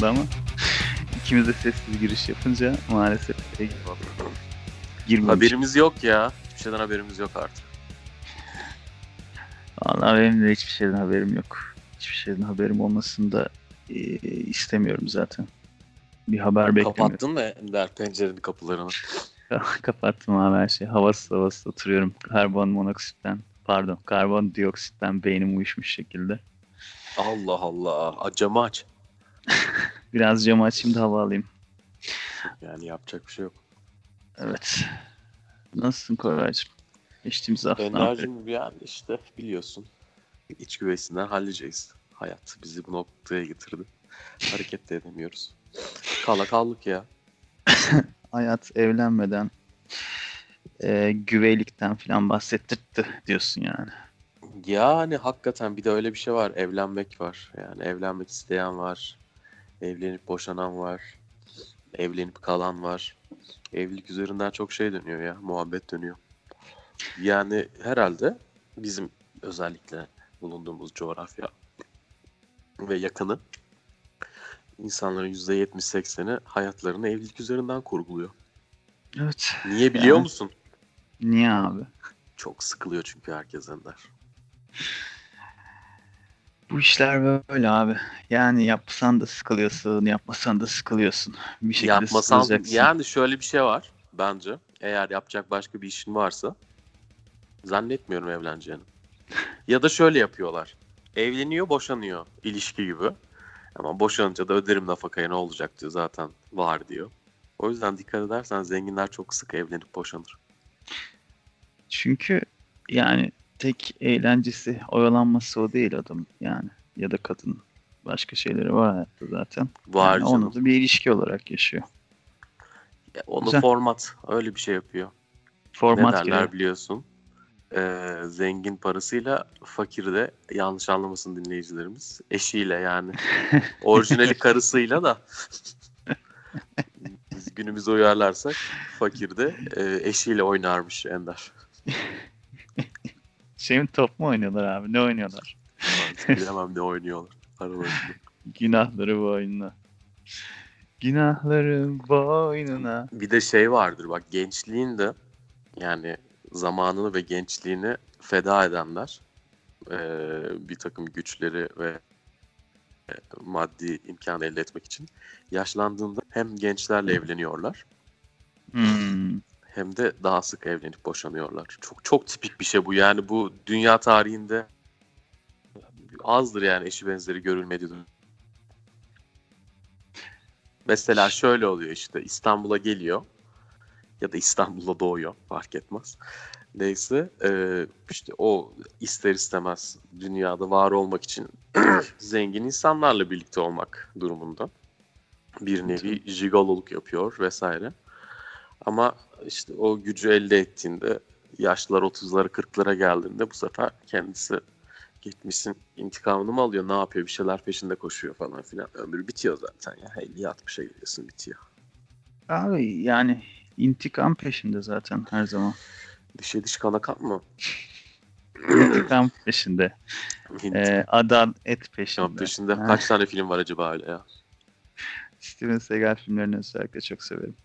aslında ama ikimiz de sessiz giriş yapınca maalesef girmemiş. Haberimiz yok ya. Hiçbir şeyden haberimiz yok artık. Vallahi benim de hiçbir şeyden haberim yok. Hiçbir şeyden haberim olmasını da e, istemiyorum zaten. Bir haber beklemiyorum. Kapattın mı Ender pencerenin kapılarını? Kapattım abi her şey. Havası havası oturuyorum. Karbon monoksitten pardon karbon dioksitten beynim uyuşmuş şekilde. Allah Allah. Camı aç. Biraz camı açayım da hava alayım. Yani yapacak bir şey yok. Evet. Nasılsın Koraycığım? Geçtiğimiz hafta Enerjim yani işte biliyorsun. İç güveysinden halledeceğiz. Hayat bizi bu noktaya getirdi. Hareket de edemiyoruz. Kala kaldık ya. Hayat evlenmeden e, güveylikten falan bahsettirdi diyorsun yani. Yani hakikaten bir de öyle bir şey var. Evlenmek var. Yani evlenmek isteyen var. Evlenip boşanan var. Evlenip kalan var. Evlilik üzerinden çok şey dönüyor ya. Muhabbet dönüyor. Yani herhalde bizim özellikle bulunduğumuz coğrafya ve yakını insanların %70-80'i hayatlarını evlilik üzerinden kurguluyor. Evet. Niye biliyor yani, musun? Niye abi? Çok sıkılıyor çünkü herkes Ender. Bu işler böyle abi. Yani yapsan da sıkılıyorsun, yapmasan da sıkılıyorsun. Bir şekilde Yapmasan, sıkılacaksın. Yani şöyle bir şey var bence. Eğer yapacak başka bir işin varsa zannetmiyorum evleneceğini. ya da şöyle yapıyorlar. Evleniyor, boşanıyor ilişki gibi. Ama boşanınca da öderim nafakaya ne olacak diyor zaten var diyor. O yüzden dikkat edersen zenginler çok sık evlenip boşanır. Çünkü yani tek eğlencesi oyalanması o değil adam yani ya da kadın başka şeyleri var hayatta zaten. Var yani canım. Onu da bir ilişki olarak yaşıyor. Ya onu Güzel. format öyle bir şey yapıyor. Format ne derler gibi. biliyorsun. Ee, zengin parasıyla fakir de yanlış anlamasın dinleyicilerimiz. Eşiyle yani. Orijinali karısıyla da biz günümüze uyarlarsak fakir de e, eşiyle oynarmış Ender. Şey top mu oynuyorlar abi? Ne oynuyorlar? Bilemem ne oynuyorlar. Aralarında. Günahları boynuna. Günahları boynuna. Bir de şey vardır bak gençliğin de yani zamanını ve gençliğini feda edenler e, bir takım güçleri ve e, maddi imkan elde etmek için yaşlandığında hem gençlerle evleniyorlar hmm. Hem de daha sık evlenip boşanıyorlar. Çok çok tipik bir şey bu. Yani bu dünya tarihinde azdır yani eşi benzeri görülmedi. Mesela şöyle oluyor işte İstanbul'a geliyor ya da İstanbul'da doğuyor fark etmez. Neyse e, işte o ister istemez dünyada var olmak için zengin insanlarla birlikte olmak durumunda. Bir nevi jigololuk yapıyor vesaire. Ama işte o gücü elde ettiğinde yaşlar 30'lara 40'lara geldiğinde bu sefer kendisi gitmişsin intikamını mı alıyor ne yapıyor bir şeyler peşinde koşuyor falan filan ömür bitiyor zaten ya 50-60'a geliyorsun bitiyor. Abi yani intikam peşinde zaten her zaman. Dişe diş kana kan mı? İntikam peşinde. ee, adam et peşinde. İntikam peşinde. Kaç tane film var acaba öyle ya? Steven Seagal filmlerini özellikle çok severim.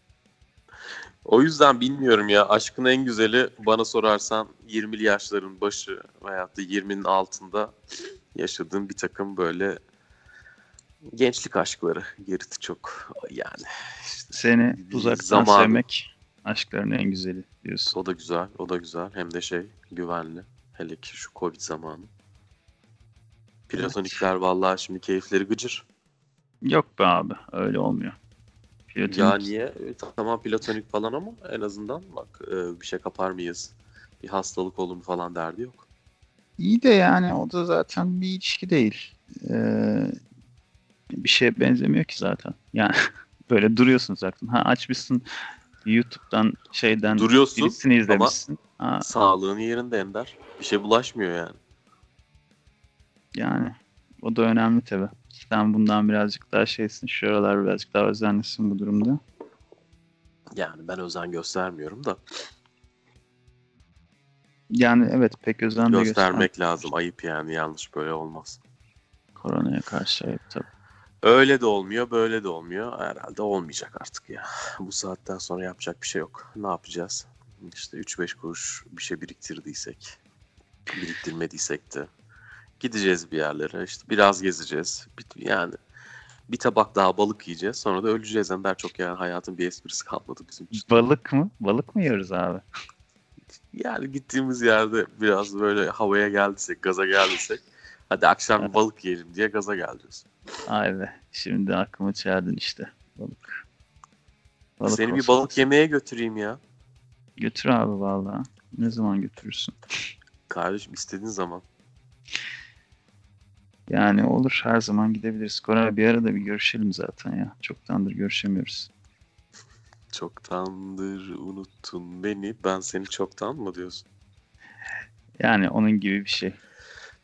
O yüzden bilmiyorum ya. Aşkın en güzeli bana sorarsan 20'li yaşların başı veyahut da 20'nin altında yaşadığım bir takım böyle gençlik aşkları. Gerisi çok yani. Işte Seni uzaktan zamanı... sevmek aşkların en güzeli diyorsun. O da güzel, o da güzel. Hem de şey güvenli. Hele ki şu Covid zamanı. Platonikler evet. vallahi şimdi keyifleri gıcır. Yok be abi öyle olmuyor. Platonik... Ya niye? E, tamam platonik falan ama en azından bak e, bir şey kapar mıyız? Bir hastalık olur mu falan derdi yok. İyi de yani o da zaten bir ilişki değil. Ee, bir şeye benzemiyor ki zaten. Yani böyle duruyorsun zaten. Ha açmışsın YouTube'dan şeyden Duruyorsun birisini izlemişsin. Ama ha. sağlığın yerinde Ender. Bir şey bulaşmıyor yani. Yani o da önemli tabi. Sen bundan birazcık daha şeysin. Şu aralar birazcık daha özenlisin bu durumda. Yani ben özen göstermiyorum da. Yani evet pek özen de göstermek lazım. Ayıp yani yanlış böyle olmaz. Koronaya karşı ayıp tabii. Öyle de olmuyor, böyle de olmuyor. Herhalde olmayacak artık ya. Bu saatten sonra yapacak bir şey yok. Ne yapacağız? İşte 3-5 kuruş bir şey biriktirdiysek, biriktirmediysek de gideceğiz bir yerlere. İşte biraz gezeceğiz. Bir- Yani bir tabak daha balık yiyeceğiz. Sonra da öleceğiz. Ender çok yani hayatın bir esprisi kalmadı bizim için. Balık mı? Balık mı yiyoruz abi? Yani gittiğimiz yerde biraz böyle havaya geldiysek, gaza geldiysek hadi akşam bir balık yiyelim diye gaza geleceğiz. Ay be. Şimdi aklıma çağırdın işte. Balık. Balık Seni bir olsun. balık yemeye götüreyim ya. Götür abi vallahi. Ne zaman götürürsün? Kardeşim istediğin zaman. Yani olur her zaman gidebiliriz. Koray bir arada bir görüşelim zaten ya. Çoktandır görüşemiyoruz. Çoktandır unuttun beni. Ben seni çoktan mı diyorsun? Yani onun gibi bir şey.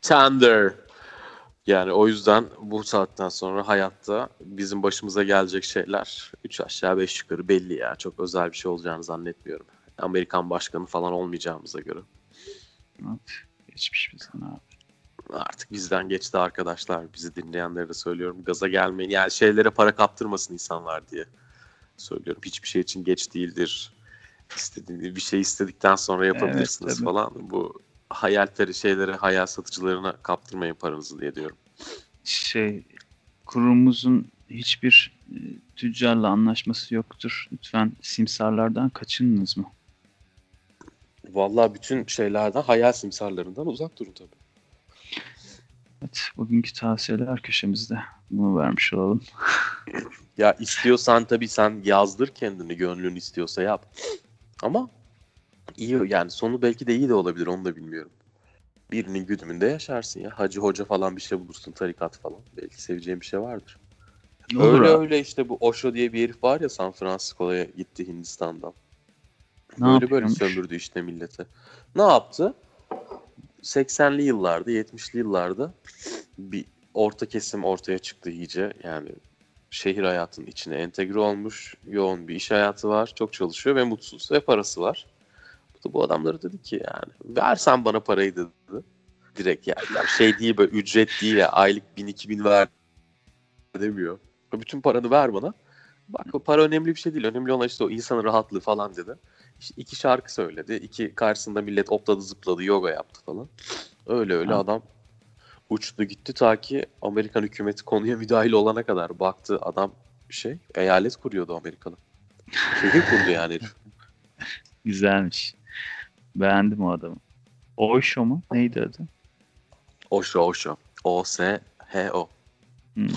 Tender. Yani o yüzden bu saatten sonra hayatta bizim başımıza gelecek şeyler 3 aşağı 5 yukarı belli ya. Çok özel bir şey olacağını zannetmiyorum. Amerikan başkanı falan olmayacağımıza göre. Evet. Geçmiş bizden abi. Artık bizden geçti arkadaşlar. Bizi dinleyenlere de söylüyorum. Gaza gelmeyin. Yani şeylere para kaptırmasın insanlar diye söylüyorum. Hiçbir şey için geç değildir. İstediğiniz bir şey istedikten sonra yapabilirsiniz tabii. falan. Bu hayalperi şeylere, hayal satıcılarına kaptırmayın paranızı diye diyorum. Şey kurumumuzun hiçbir e, tüccarla anlaşması yoktur. Lütfen simsarlardan kaçınınız mı? Vallahi bütün şeylerden, hayal simsarlarından uzak durun tabii. Evet, bugünkü tavsiyeler köşemizde. Bunu vermiş olalım. Ya istiyorsan tabii sen yazdır kendini gönlün istiyorsa yap. Ama iyi yani sonu belki de iyi de olabilir onu da bilmiyorum. Birinin güdümünde yaşarsın ya. Hacı hoca falan bir şey bulursun tarikat falan. Belki seveceğin bir şey vardır. Olur öyle abi. öyle işte bu Osho diye bir herif var ya San Francisco'ya gitti Hindistan'dan. Ne böyle böyle yapıyormuş? sömürdü işte millete. Ne yaptı? 80'li yıllarda, 70'li yıllarda bir orta kesim ortaya çıktı iyice. Yani şehir hayatının içine entegre olmuş, yoğun bir iş hayatı var, çok çalışıyor ve mutsuz ve parası var. Bu da bu adamları dedi ki yani versen bana parayı dedi. Direkt yani, şey değil böyle ücret değil ya aylık 1000 2000 ver demiyor. Bütün paranı ver bana. Bak para önemli bir şey değil. Önemli olan işte o insanın rahatlığı falan dedi. İşte iki şarkı söyledi. iki karşısında millet opladı zıpladı yoga yaptı falan. Öyle öyle Ha. adam uçtu gitti ta ki Amerikan hükümeti konuya müdahil olana kadar baktı adam şey eyalet kuruyordu Amerika'da. Şehir kurdu yani. Güzelmiş. Beğendim o adamı. Osho mu? Neydi adı? Osho Osho. O-S-H-O. Hmm.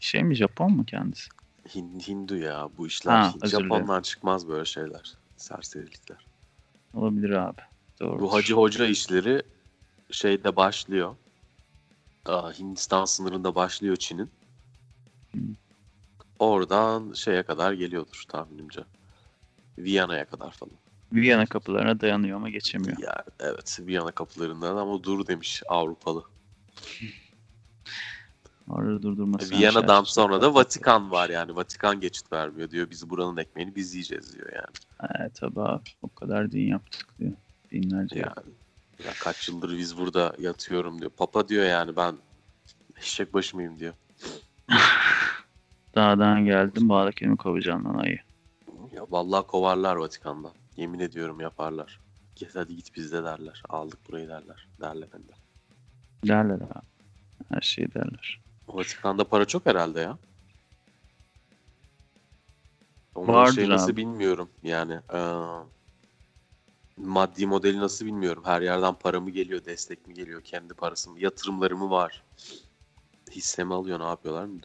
Şey mi Japon mu kendisi? Hin- Hindu ya bu işler. Ha, Japon'dan çıkmaz böyle şeyler. Serserilikler. Olabilir abi. Doğru. Bu hacı hoca işleri şeyde başlıyor. Aa, Hindistan sınırında başlıyor Çin'in. Hmm. Oradan şeye kadar geliyordur tahminimce. Viyana'ya kadar falan. Viyana kapılarına dayanıyor ama geçemiyor. Ya evet Viyana kapılarından ama dur demiş Avrupalı. Orada durdurması. Viyana'dan sonra da Vatikan var yani. Vatikan geçit vermiyor diyor. Biz buranın ekmeğini biz yiyeceğiz diyor yani. Evet tabii abi. O kadar din yaptık diyor. Binlerce. Yani ya kaç yıldır biz burada yatıyorum diyor. Papa diyor yani ben eşek başı mıyım diyor. Dağdan geldim bağda kendimi kovacağım lan ayı. Ya vallahi kovarlar Vatikan'dan. Yemin ediyorum yaparlar. Git hadi git bizde derler. Aldık burayı derler. Derler hem de. Derler abi. Her şeyi derler. Vatikan'da para çok herhalde ya. Onun Vardır şey nasıl abi. bilmiyorum. Yani eee, maddi modeli nasıl bilmiyorum. Her yerden para mı geliyor, destek mi geliyor, kendi parası mı, yatırımları mı var? Hisse mi alıyor, ne yapıyorlar mı?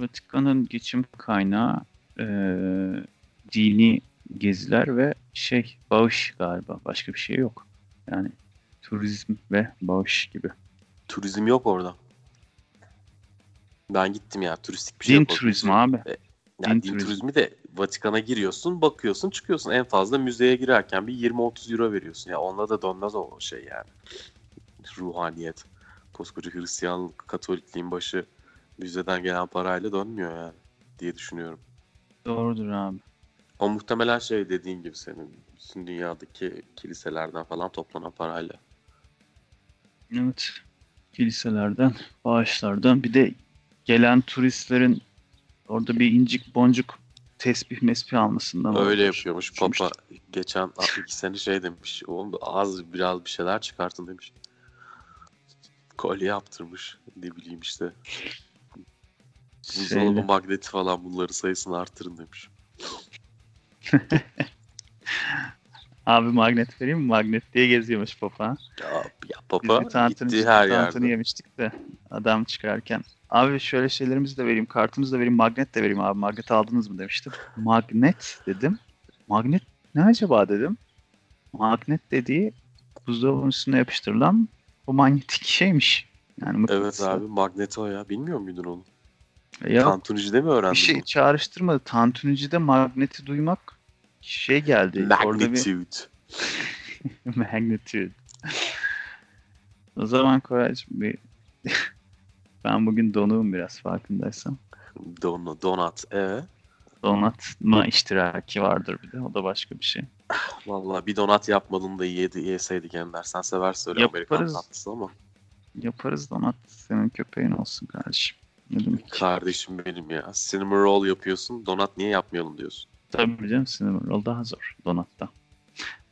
Vatikan'ın geçim kaynağı eee, dini geziler ve şey bağış galiba. Başka bir şey yok. Yani turizm ve bağış gibi. Turizm yok orada. Ben gittim ya turistik bir şey Din turizmi abi. Yani din din, turizmi. turizmi de Vatikan'a giriyorsun, bakıyorsun, çıkıyorsun. En fazla müzeye girerken bir 20-30 euro veriyorsun. Ya onunla da dönmez o şey yani. Ruhaniyet. Koskoca Hristiyan Katolikliğin başı müzeden gelen parayla dönmüyor yani diye düşünüyorum. Doğrudur abi. O muhtemelen şey dediğin gibi senin bütün dünyadaki kiliselerden falan toplanan parayla. Evet. Kiliselerden, bağışlardan bir de gelen turistlerin Orada bir incik boncuk tesbih mesbih almasından Öyle yapıyormuş Papa. Geçen iki sene şey demiş. Oğlum az biraz bir şeyler çıkartın demiş. Kolye yaptırmış. Ne bileyim işte. Buzdolabı Şeyle. magneti falan bunları sayısını arttırın demiş. Abi magnet vereyim mi? Magnet diye geziyormuş papa. Ya, ya Papa gitti her yerde. yemiştik de adam çıkarken. Abi şöyle şeylerimizi de vereyim, kartımızı da vereyim, magnet de vereyim abi. Magnet aldınız mı demiştim. Magnet dedim. Magnet ne acaba dedim. Magnet dediği buzdolabının üstüne yapıştırılan o manyetik şeymiş. Yani Evet abi Magneto ya. Bilmiyor muydun onu? Ya Tantunici'de mi öğrendin bir şey bunu? çağrıştırmadı. Tantunicide magneti duymak şey geldi. Orada bir Magnitude. Magnitude. o zaman Koraycığım bir ben bugün donuğum biraz farkındaysan. Don, donat. E Donatma iştiraki vardır bir de. O da başka bir şey. Vallahi bir donat yapmadın da yedi, yeseydik Ender. Sen seversin öyle Amerikan Yaparız. tatlısı ama. Yaparız donat. Senin köpeğin olsun kardeşim. Ne demek? Kardeşim benim ya. Cinnamon roll yapıyorsun. Donat niye yapmayalım diyorsun. Tabii canım cinnamon roll daha zor donatta.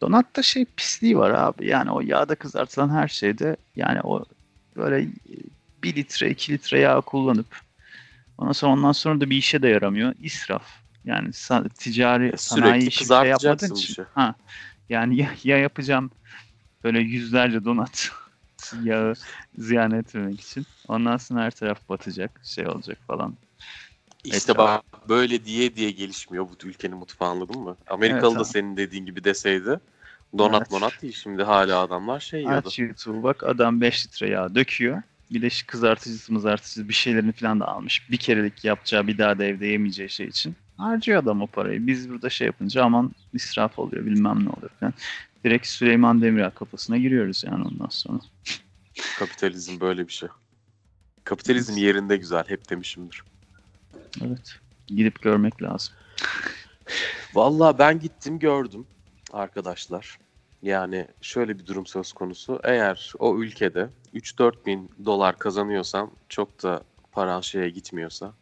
Donatta şey pisliği var abi. Yani o yağda kızartılan her şeyde yani o böyle 1 litre 2 litre yağ kullanıp ondan sonra ondan sonra da bir işe de yaramıyor. İsraf. Yani sa- ticari E, sanayi işi bir şey yapmadığın bir için. şey. Ha. Yani ya, ya yapacağım böyle yüzlerce donat yağı ziyan etmemek için. Ondan sonra her taraf batacak, şey olacak falan. İşte Etraf. bak böyle diye diye gelişmiyor bu ülkenin mutfağı anladın mı? Amerikalı Evet da abi. senin dediğin gibi deseydi donat Evet. donat değil şimdi hala adamlar şey yiyordu. Aç YouTube'u bak adam 5 litre yağ döküyor. Bir de kızartıcısı mızartıcısı bir şeylerini falan da almış. Bir kerelik yapacağı bir daha da evde yemeyeceği şey için. Harcıyor adam o parayı. Biz burada şey yapınca aman israf oluyor bilmem ne oluyor falan. Direkt Süleyman Demirel kafasına giriyoruz yani ondan sonra. Kapitalizm böyle bir şey. Kapitalizm yerinde güzel hep demişimdir. Evet. Gidip görmek lazım. Vallahi ben gittim gördüm arkadaşlar. Yani şöyle bir durum söz konusu. Eğer o ülkede 3-4 bin dolar kazanıyorsan çok da paran şeye gitmiyorsa,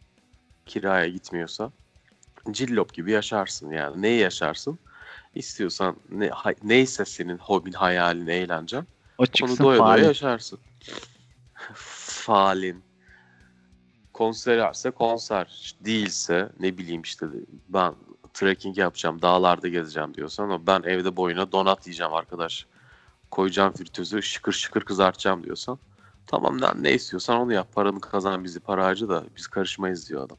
kiraya gitmiyorsa cillop gibi yaşarsın yani. Neyi yaşarsın? İstiyorsan ne, neyse senin hobin, hayalin, eğlencen O onu çıksın doya faal. doya yaşarsın. Faalin. Konserse konser. Değilse ne bileyim işte ben trekking yapacağım, dağlarda gezeceğim diyorsan ama ben evde boyuna donat yiyeceğim arkadaş. Koyacağım fritözü şıkır şıkır kızartacağım diyorsan. Tamam lan ne istiyorsan onu yap. Paranı kazan bizi para harcı da biz karışmayız diyor adam.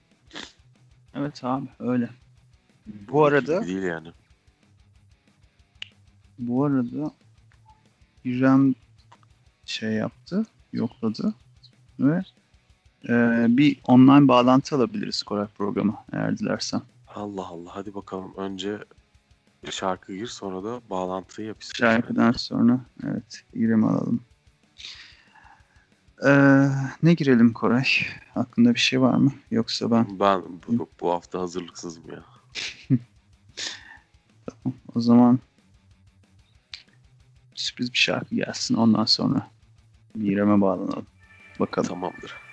Evet abi öyle. Bu arada Değil yani. bu arada İrem şey yaptı, yokladı ve e, bir online bağlantı alabiliriz Koray programı eğer dilersen. Allah Allah hadi bakalım. Önce şarkı gir sonra da bağlantıyı yap. Şarkıdan sonra evet İrem'i alalım. Ee, ne girelim Koray? Aklında bir şey var mı? Yoksa ben Ben bu, bu hafta hazırlıksızım ya. o zaman sürpriz bir şarkı gelsin ondan sonra İrem'e bağlanalım. Bakalım. Tamamdır.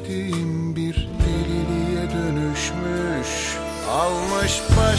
Geçemediğim bir deliliğe dönüşmüş. Almış başımı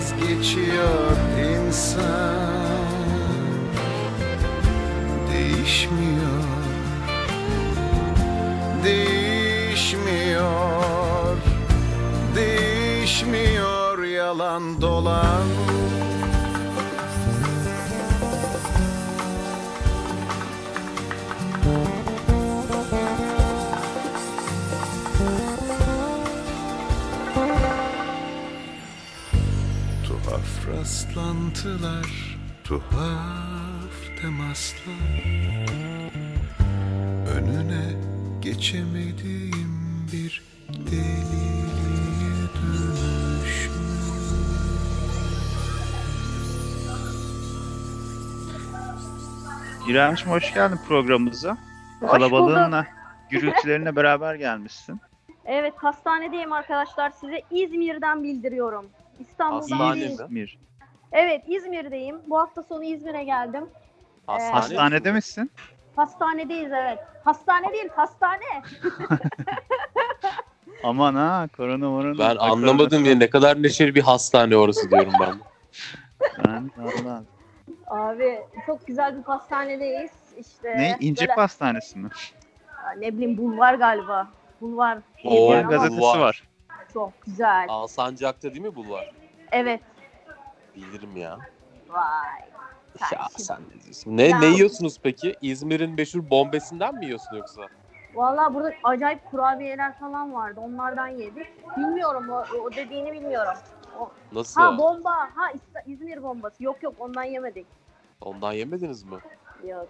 şeyden vazgeçiyor insan İremciğim hoş geldin programımıza. Hoş Kalabalığınla, gürültülerine beraber gelmişsin. Evet hastanedeyim arkadaşlar. Size İzmir'den bildiriyorum. İstanbul'dan Hastane değil. mi? İzmir. Evet İzmir'deyim. Bu hafta sonu İzmir'e geldim. Hastane Hastanede misin? Hastanedeyiz evet. Hastane değil hastane. Aman ha korona morona. Ben anlamadım ya ne kadar neşeli bir hastane orası diyorum ben. Ben Allah. Abi çok güzel bir hastanedeyiz. İşte Ne? İncip böyle- Hastanesi mi? ne bileyim bulvar galiba. Bulvar. Bulvar gazetesi bulvar. var. Çok güzel. Alsancak'ta değil mi bulvar? Evet. Bilirim ya. Vay. Ya sen ne diyorsun? Ne, Ya- ne yiyorsunuz peki? İzmir'in meşhur bombesinden mi yiyorsun yoksa? Vallahi burada acayip kurabiyeler falan vardı. Onlardan yedik. Bilmiyorum o, o dediğini bilmiyorum. O- Nasıl? Ha bomba. Ha İzmir bombası. Yok yok ondan yemedik. Ondan yemediniz mi? Yok.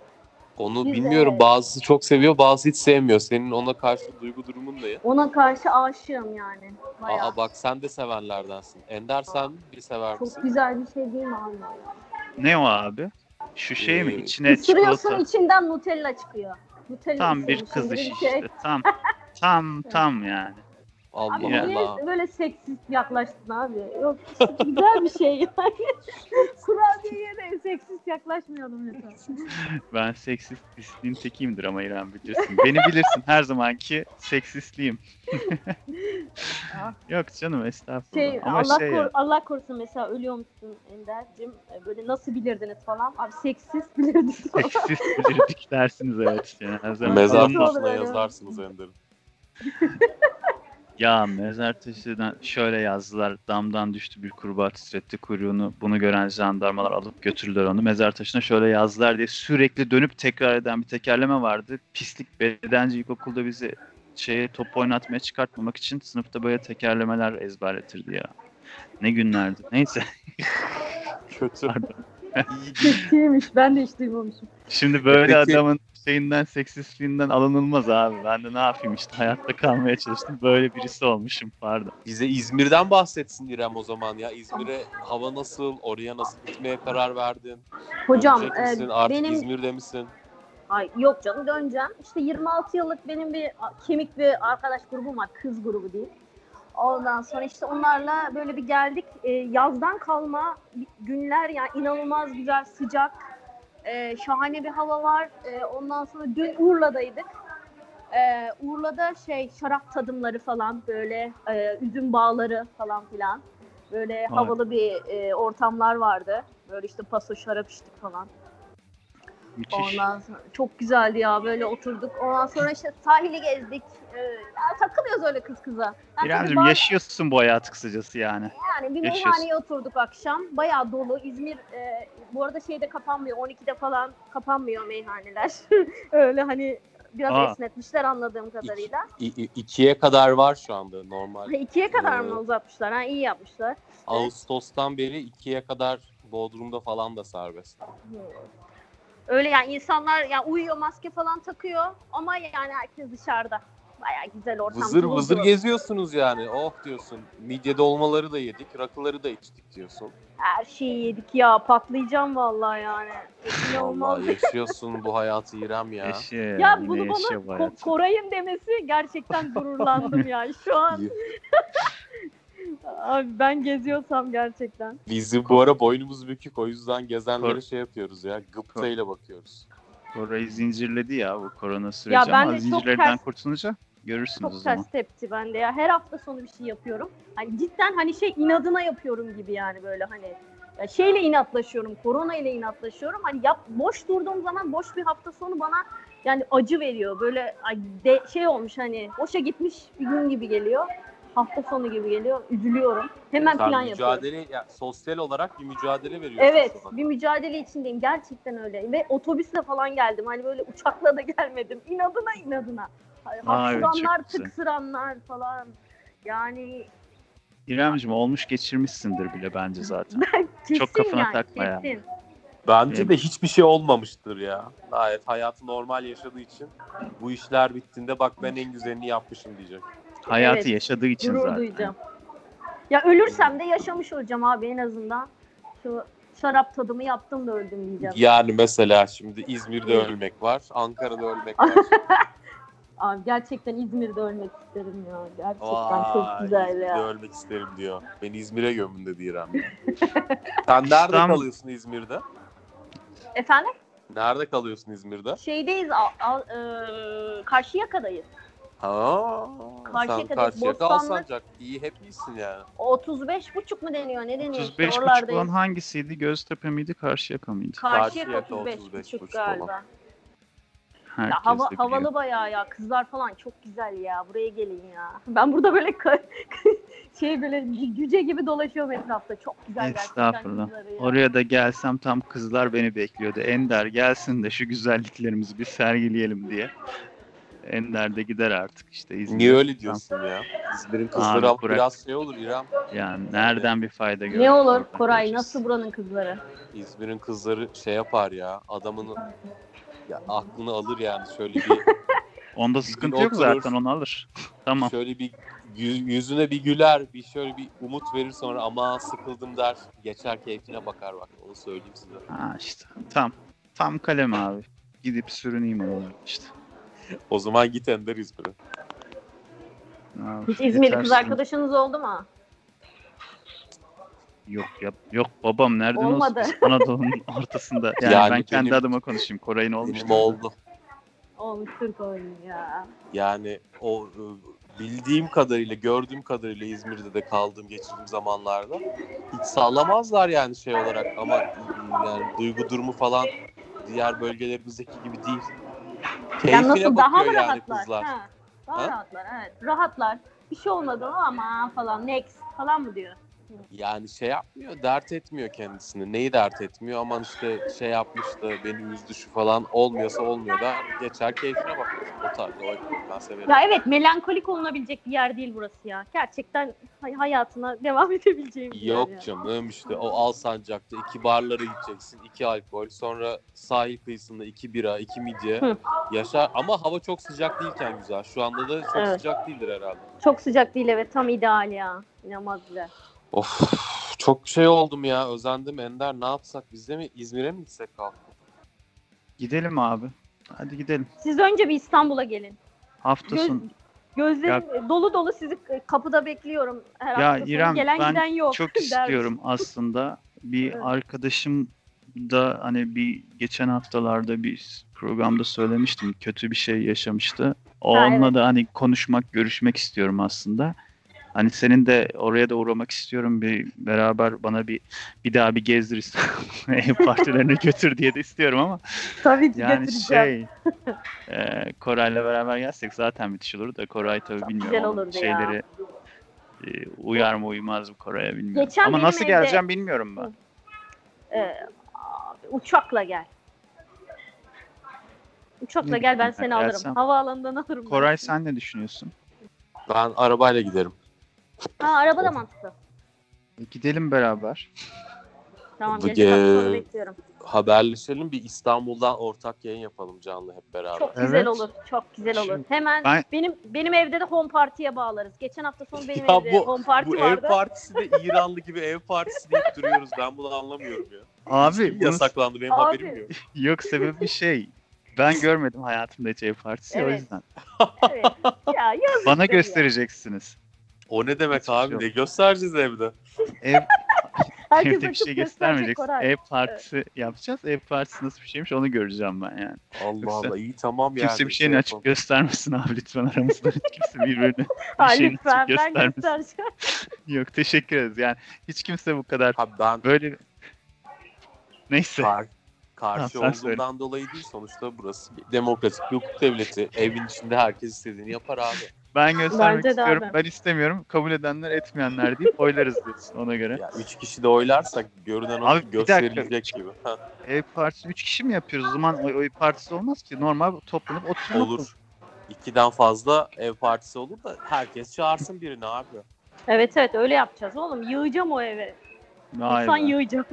Onu Biz bilmiyorum. evet. Bazısı çok seviyor, bazısı hiç sevmiyor. Senin ona karşı duygu durumun ne? Ona karşı aşığım yani. Bayağı. Aa bak sen de sevenlerdensin. Ender sen bir sever Çok misin? güzel bir şey değil mi abi? Ne o abi? Şu şey mi? Ee, İçine Isırıyorsun çikolata. içinden Nutella çıkıyor. Nutella Tam bir kız işi şey. işte. Tam tam tam yani. Allah Abi Ya. niye Allah. böyle seksist yaklaştın abi? Yok işte güzel bir şey yani. Kurabiyeye de seksist yaklaşmayalım lütfen. Ben seksist pisliğin tekiyimdir ama İrem bilirsin. Beni bilirsin her zamanki seksistliğim. Ah. Yok canım estağfurullah. Şey, ama Allah, şey kor- ya, Allah korusun mesela ölüyormuşsun Ender'cim. E, Böyle nasıl bilirdiniz falan. Abi seksist bilirdik falan. seksist bilirdik dersiniz evet. Yani her zaman Mezar taşına yazarsınız Ender'in. Ya mezar taşından şöyle yazdılar. Damdan düştü bir kurbağa titretti kuyruğunu. Bunu gören jandarmalar alıp götürdüler onu. Mezar taşına şöyle yazdılar diye sürekli dönüp tekrar eden bir tekerleme vardı. Pislik bedenci ilkokulda bizi şeye top oynatmaya çıkartmamak için sınıfta böyle tekerlemeler ezberletirdi ya. Ne günlerdi. Neyse. Kötü. Pardon. Ben de hiç duymamışım. Şimdi böyle Peki- adamın şeyinden seksistliğinden alınılmaz abi. Ben de ne yapayım işte hayatta kalmaya çalıştım. Böyle birisi olmuşum pardon. Bize İzmir'den bahsetsin İrem o zaman ya. İzmir'e hava nasıl? Oraya nasıl gitmeye karar verdin? Hocam Dönecek e? Artık benim İzmir'de misin? Ay yok canım döneceğim. İşte 26 yıllık benim bir kemik bir arkadaş grubum var. Kız grubu değil. Ondan sonra işte onlarla böyle bir geldik. Ee, yazdan kalma günler yani inanılmaz güzel sıcak. Ee, şahane bir hava var. Ee, ondan sonra dün Urla'daydık. Ee, Urla'da şey şarap tadımları falan böyle e, üzüm bağları falan filan. Böyle havalı bir e, ortamlar vardı. Böyle işte paso şarap içtik falan. Müthiş. Ondan sonra çok güzeldi ya böyle oturduk. Ondan sonra işte sahili gezdik. Ee, ya takılıyoruz öyle kız kıza. Yani, İremciğim bazı- yaşıyorsun bu hayatı kısacası yani. yani bir yaşıyorsun. meyhaneye oturduk akşam. Bayağı dolu. İzmir e, bu arada şeyde kapanmıyor. 12'de falan kapanmıyor meyhaneler. öyle hani biraz Aa. esnetmişler anladığım kadarıyla. İ- i- ikiye kadar var şu anda normal. İkiye kadar Ee, mı uzatmışlar? Ha, iyi yapmışlar. Ağustos'tan beri ikiye kadar Bodrum'da falan da serbest. Öyle yani insanlar yani uyuyor maske falan takıyor ama yani herkes dışarıda. Bayağı güzel ortam. Vızır dolu vızır geziyorsunuz yani. Oh diyorsun. Midye dolmaları da yedik, rakıları da içtik diyorsun. Her şeyi yedik ya patlayacağım vallahi yani. Vallahi yaşıyorsun bu hayatı İrem ya. Yaşıyor Ya bunu bana Ko-. Koray'ın demesi gerçekten gururlandım yani şu an. Abi ben geziyorsam gerçekten. Bizim bu ara boynumuz bükük o yüzden gezenlere Kor- şey yapıyoruz ya. Gıptayla bakıyoruz. Orayı zincirledi ya bu korona süreci ben ama de çok zincirlerden ters- kurtulunca görürsünüz o Çok zaman. ters tepti bende ya. Her hafta sonu bir şey yapıyorum. Hani cidden hani şey inadına yapıyorum gibi yani böyle hani ya şeyle inatlaşıyorum, korona ile inatlaşıyorum. Hani yap boş durduğum zaman boş bir hafta sonu bana yani acı veriyor. Böyle ay, de, şey olmuş hani boşa gitmiş bir gün gibi geliyor. Hafta sonu gibi geliyor. Üzülüyorum. Hemen Sen plan yapıyorum. mücadele, ya, sosyal olarak bir mücadele veriyorsun Evet, an. bir mücadele içindeyim. Gerçekten öyle. Ve otobüsle falan geldim. Hani böyle uçakla da gelmedim. İnadına inadına. Güzel. tıksıranlar falan. Yani İremciğim olmuş geçirmişsindir bile bence zaten. kesin Çok kafana yani, takma ya. kesin. Bence Benim- de hiçbir şey olmamıştır ya. Gayet hayatı normal yaşadığı için bu işler bittiğinde bak ben en güzelini yapmışım diyecek. Hayatı Evet, yaşadığı için Gurur zaten. duyacağım. Ya ölürsem de yaşamış olacağım abi en azından. Şu şarap tadımı yaptım da öldüm diyeceğim. Yani mesela şimdi İzmir'de ölmek var, Ankara'da ölmek var. Abi gerçekten İzmir'de ölmek isterim ya. Gerçekten Vay, çok güzel İzmir'de ya. ölmek isterim diyor. Beni İzmir'e gömün dedi İrem. Sen nerede İstanbul- kalıyorsun İzmir'de? Efendim? Nerede kalıyorsun İzmir'de? Şeydeyiz, al, al, e, Karşıyaka'dayız. Ha, sen Karşıyaka'da, Karşıyaka Bostanlı- Alsancak. İyi hep iyisin yani. 35 buçuk mu deniyor? Ne deniyor? 35 işte, buçuk oralardayız. olan hangisiydi? Göztepe miydi? Karşıyaka mıydı? Karşıyaka Karşıyaka 35, 35 buçuk galiba. olan. Herkes Ya hava, de biliyor. havalı bayağı ya. Kızlar falan çok güzel ya. Buraya gelin ya. Ben burada böyle ka- şey böyle cüce gibi dolaşıyorum etrafta. Çok güzel gerçekten Estağfurullah. kızları ya. Oraya da gelsem tam kızlar beni bekliyordu. Ender gelsin de şu güzelliklerimizi bir sergileyelim diye. Ender de gider artık işte İzmir'e. Niye öyle diyorsun ya? İzmir'in kızları Abi ama bırak. biraz şey olur İrem. Yani nereden bir fayda görür? Ne olur Koray göreceğiz. nasıl buranın kızları? İzmir'in kızları şey yapar ya. Adamın ya aklını alır yani. Şöyle bir Onda sıkıntı yok oturur. zaten onu alır. tamam. şöyle bir yü- yüzüne bir güler, bir şöyle bir umut verir sonra ama sıkıldım der. Geçer keyfine bakar bak. Onu söyleyeyim size. Ha işte tam tam kalem abi. Gidip sürüneyim oralarda işte. O zaman git Ender İzmir'e. Ya, Hiç İzmirli kız arkadaşınız oldu mu? Yok yap yok babam nereden Olmadı. olsun Anadolu'nun ortasında. Yani, Yani ben kendi benim- adıma konuşayım. Koray'ın olmuş. Benim oldu. Olmuştur koyun ya. Yani o e, bildiğim kadarıyla, gördüğüm kadarıyla İzmir'de de kaldığım, geçirdiğim zamanlarda hiç sağlamazlar yani şey olarak ama e, yani duygu durumu falan diğer bölgelerimizdeki gibi değil. Yani Keyfine nasıl daha mı yani rahatlar? kızlar. Ha, daha Ha? rahatlar evet. Rahatlar. Bir şey olmadı ama falan next falan mı diyor? Yani şey yapmıyor, dert etmiyor kendisini. Neyi dert etmiyor? Aman işte şey yapmıştı, beni üzdü şu falan. Olmuyorsa olmuyor da geçer keyfine bak. O tarz, o ben severim. Ya evet melankolik olunabilecek bir yer değil burası ya. Gerçekten hay- hayatına devam edebileceğim bir Yok yer ya. canım işte o Alsancak'ta iki barlara gideceksin, iki alkol, sonra sahil kıyısında iki bira, iki midye Hı. yaşar. Ama hava çok sıcak değilken güzel. Şu anda da çok Evet. sıcak değildir herhalde. Çok sıcak değil evet tam ideal ya. İnanılmaz güzel. Of çok şey oldum ya özendim Ender ne yapsak biz de mi İzmir'e mi gitsek kalk? Gidelim abi. Hadi gidelim. Siz önce bir İstanbul'a gelin. Hafta Göz, sonu. gözlerim dolu dolu sizi kapıda bekliyorum. Her Ya hafta. İrem, Gelen ben giden yok. Çok istiyorum aslında. Bir Evet. arkadaşım da hani bir geçen haftalarda bir programda söylemiştim. Kötü bir şey yaşamıştı. O Ha, onunla evet. da hani konuşmak, görüşmek istiyorum aslında. Hani senin de oraya da uğramak istiyorum. Bir beraber bana bir bir daha bir gezdir ev partilerine götür diye de istiyorum ama Tabii ki yani şey e, Koray'la beraber gelsek zaten müthiş olur da Koray tabii bilmiyorum. olurdu ya. şeyleri e, uyar mı uymaz mı Koray'a bilmiyorum. Geçen Ama nasıl evde- geleceğim bilmiyorum ben. Ee, abi, uçakla gel. Uçakla gel ben seni alırım. Havaalanından alırım. Koray sen ne düşünüyorsun? Ben arabayla giderim. Ha araba da mantıklı. Gidelim beraber. Tamam Bu ge- sonu bekliyorum. Haberleşelim bir İstanbul'dan ortak yayın yapalım canlı hep beraber. Çok Evet. güzel olur. Çok güzel olur. Şimdi Hemen ben- benim benim evde de home party'ye bağlarız. Geçen hafta sonu benim Ya evde bu- home party Bu ev vardı. partisi de İranlı gibi ev partisi deyip duruyoruz. Ben bunu anlamıyorum ya. Abi Kim bunun yasaklandı benim Abi. haberim yok. yok sebebi şey. Ben görmedim hayatımda hiç ev partisi o Evet. yüzden. evet. Ya Bana ya. göstereceksiniz. O ne demek Hiçbir abi? şey yok. Ne göstereceğiz evde? Ev Herkes evde bir açıp şey gösterecek göstermeyecek. Koray. Ev partisi yapacağız. Ev partisi nasıl bir şeymiş onu göreceğim ben yani. Allah Yoksa Allah iyi tamam yani. Kimse bir şey şeyini açıp yapalım. göstermesin abi lütfen aramızda. hiç kimse birbirini Ha, bir şeyini lütfen açıp ben göstermesin. göstereceğim. Yok teşekkür ederiz. Yani hiç kimse bu kadar Ha ben böyle neyse. kar, karşı Tamam, sen olduğumdan dolayı değil sonuçta burası bir demokratik bir hukuk devleti. Evin içinde herkes istediğini yapar abi. Ben göstermek Bence de istiyorum. abi. Ben istemiyorum. Kabul edenler etmeyenler deyip oylarız diyorsun ona göre. Ya üç kişi de oylarsak görünen o Abi, ki bir dakika. gösterilecek gibi. Ha, Ev partisi 3 kişi mi yapıyoruz? O zaman oy, oy partisi olmaz ki. Normal toplanıp oturmak olur. İkiden fazla ev partisi olur da herkes çağırsın birini abi. Evet evet öyle yapacağız oğlum. Yığacağım o eve. Vay İnsan be. yığacağım.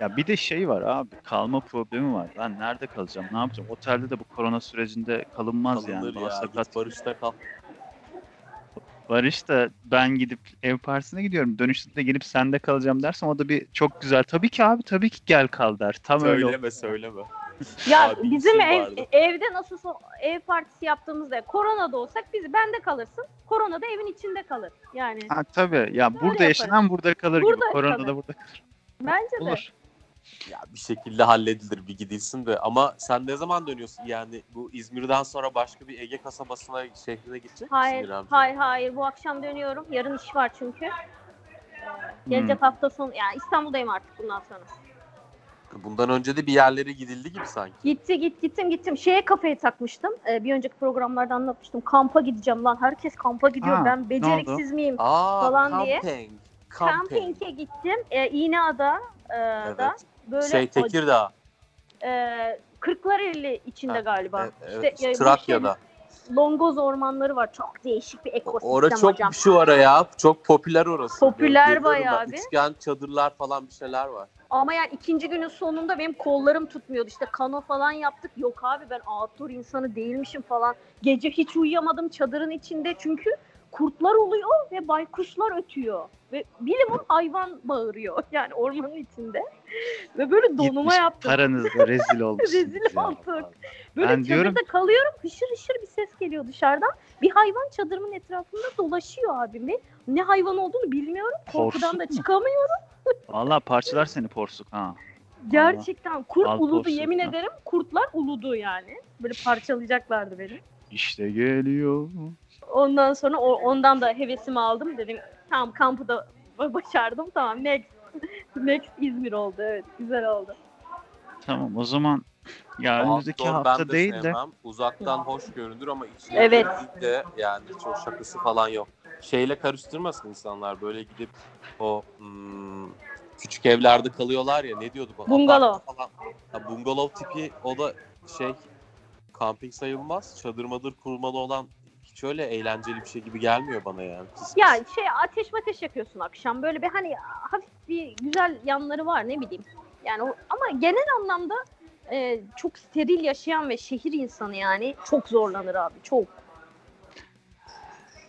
Ya bir de şey var abi. Kalma problemi var. Ben nerede kalacağım? Ne yapacağım? Otelde de bu korona sürecinde kalınmaz yani. Kalınır Bana ya. sakat Git barışta kal. Barış da ben gidip ev partisine gidiyorum. Dönüşte de gelip sende kalacağım dersen o da bir çok güzel. Tabii ki abi tabii ki gel kal der. Tam öyle. oldu. Söyleme söyleme. Ya Abi, bizim ev, vardı. evde nasıl ev partisi yaptığımızda koronada olsak biz bende kalırsın. Korona da evin içinde kalır. Yani Ha tabii. Ya burada yaparız. yaşanan burada kalır Burada gibi. Korona da burada kalır. bence de. Ya bir şekilde halledilir bir gidilsin de. Ama sen ne zaman dönüyorsun? Yani bu İzmir'den sonra başka bir Ege kasabasına, şehrine gidecek misin Hayır, İremciğim? hayır, hayır. Bu akşam dönüyorum. Yarın iş var çünkü. Gelecek Hmm. hafta sonu, yani İstanbul'dayım artık bundan sonra. Bundan önce de bir yerlere gidildi gibi sanki. Gitti, git, gittim, gittim. Şeye kafayı takmıştım. Ee, bir önceki programlarda anlatmıştım. Kampa gideceğim lan. Herkes kampa gidiyor. Ha, ben beceriksiz miyim? Aa, Falan diye. camping. Camping. Kamping'e gittim. Ee, İğneada e, da Evet. Böyle Şey Tekirdağ. e, Kırklareli içinde Ha, galiba. e- İşte, evet, bu Trakya'da. şey, Longoz ormanları var. Çok değişik bir ekosistem Orada çok hocam. şu ara ya. Çok popüler orası. Popüler Görüyorum bayağı bir. Üçgen çadırlar falan bir şeyler var. Ama yani ikinci günün sonunda benim kollarım tutmuyordu. İşte kano falan yaptık. Yok abi ben outdoor insanı değilmişim falan. Gece hiç uyuyamadım çadırın içinde çünkü kurtlar oluyor ve baykuşlar ötüyor. Ve bilimum hayvan bağırıyor yani ormanın içinde. Ve böyle donuma yaptım. Paranızla rezil olmuşsunuz Rezil ya. olduk. Böyle Ben çadırda diyorum- kalıyorum hışır hışır bir ses geliyor dışarıdan. Bir hayvan çadırımın etrafında dolaşıyor abim ve ne hayvan olduğunu bilmiyorum. Korkudan Porsuk da mu? çıkamıyorum. Vallahi parçalar seni porsuk ha. Gerçekten kurt Al uludu porsuk yemin ya. ederim. Kurtlar uludu yani. Böyle parçalayacaklardı beni. İşte geliyor. Ondan sonra o, ondan da hevesimi aldım. Dedim tamam kampı da başardım. Tamam next. next İzmir oldu. Evet güzel oldu. Tamam o zaman ya önümüzdeki Outdoor hafta ben de değil de sevmem. Uzaktan hoş görünür ama içine Evet. girdiğinde yani çok şakası falan yok. Şeyle karıştırmasın insanlar böyle gidip o hmm, küçük evlerde kalıyorlar ya ne diyordu bu? Bungalov. Apartman Falan. Ha, bungalov tipi o da şey kamping sayılmaz. Çadır madır kurmalı olan hiç öyle eğlenceli bir şey gibi gelmiyor bana yani. Pis pis. Ya şey ateş mateş yakıyorsun akşam. Böyle bir hani hafif bir güzel yanları var ne bileyim. Yani o, ama genel anlamda e, çok steril yaşayan ve şehir insanı yani çok zorlanır abi çok.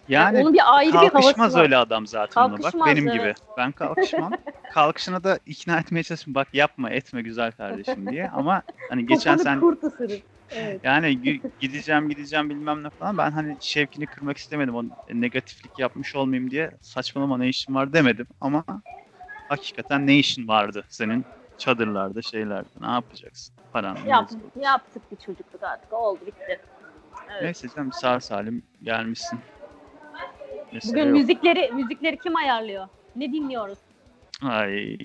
yani onun bir ayrı bir kalkışmaz var. öyle adam zaten ona bak benim evet. gibi. Ben kalkışmam. Kalkışına da ikna etmeye çalışıyorum. Bak yapma etme güzel kardeşim diye ama hani geçen sen kurt ısırır. Evet. yani gideceğim gideceğim bilmem ne falan ben hani şevkini kırmak istemedim. O negatiflik yapmış olmayayım diye saçmalama ne işin var demedim ama hakikaten ne işin vardı senin çadırlarda şeylerde ne yapacaksın? Paran Yap, yaptık bir çocukluk artık oldu bitti. Evet. Neyse canım sağ salim gelmişsin. Mesele Bugün yok. müzikleri müzikleri kim ayarlıyor? Ne dinliyoruz? Ay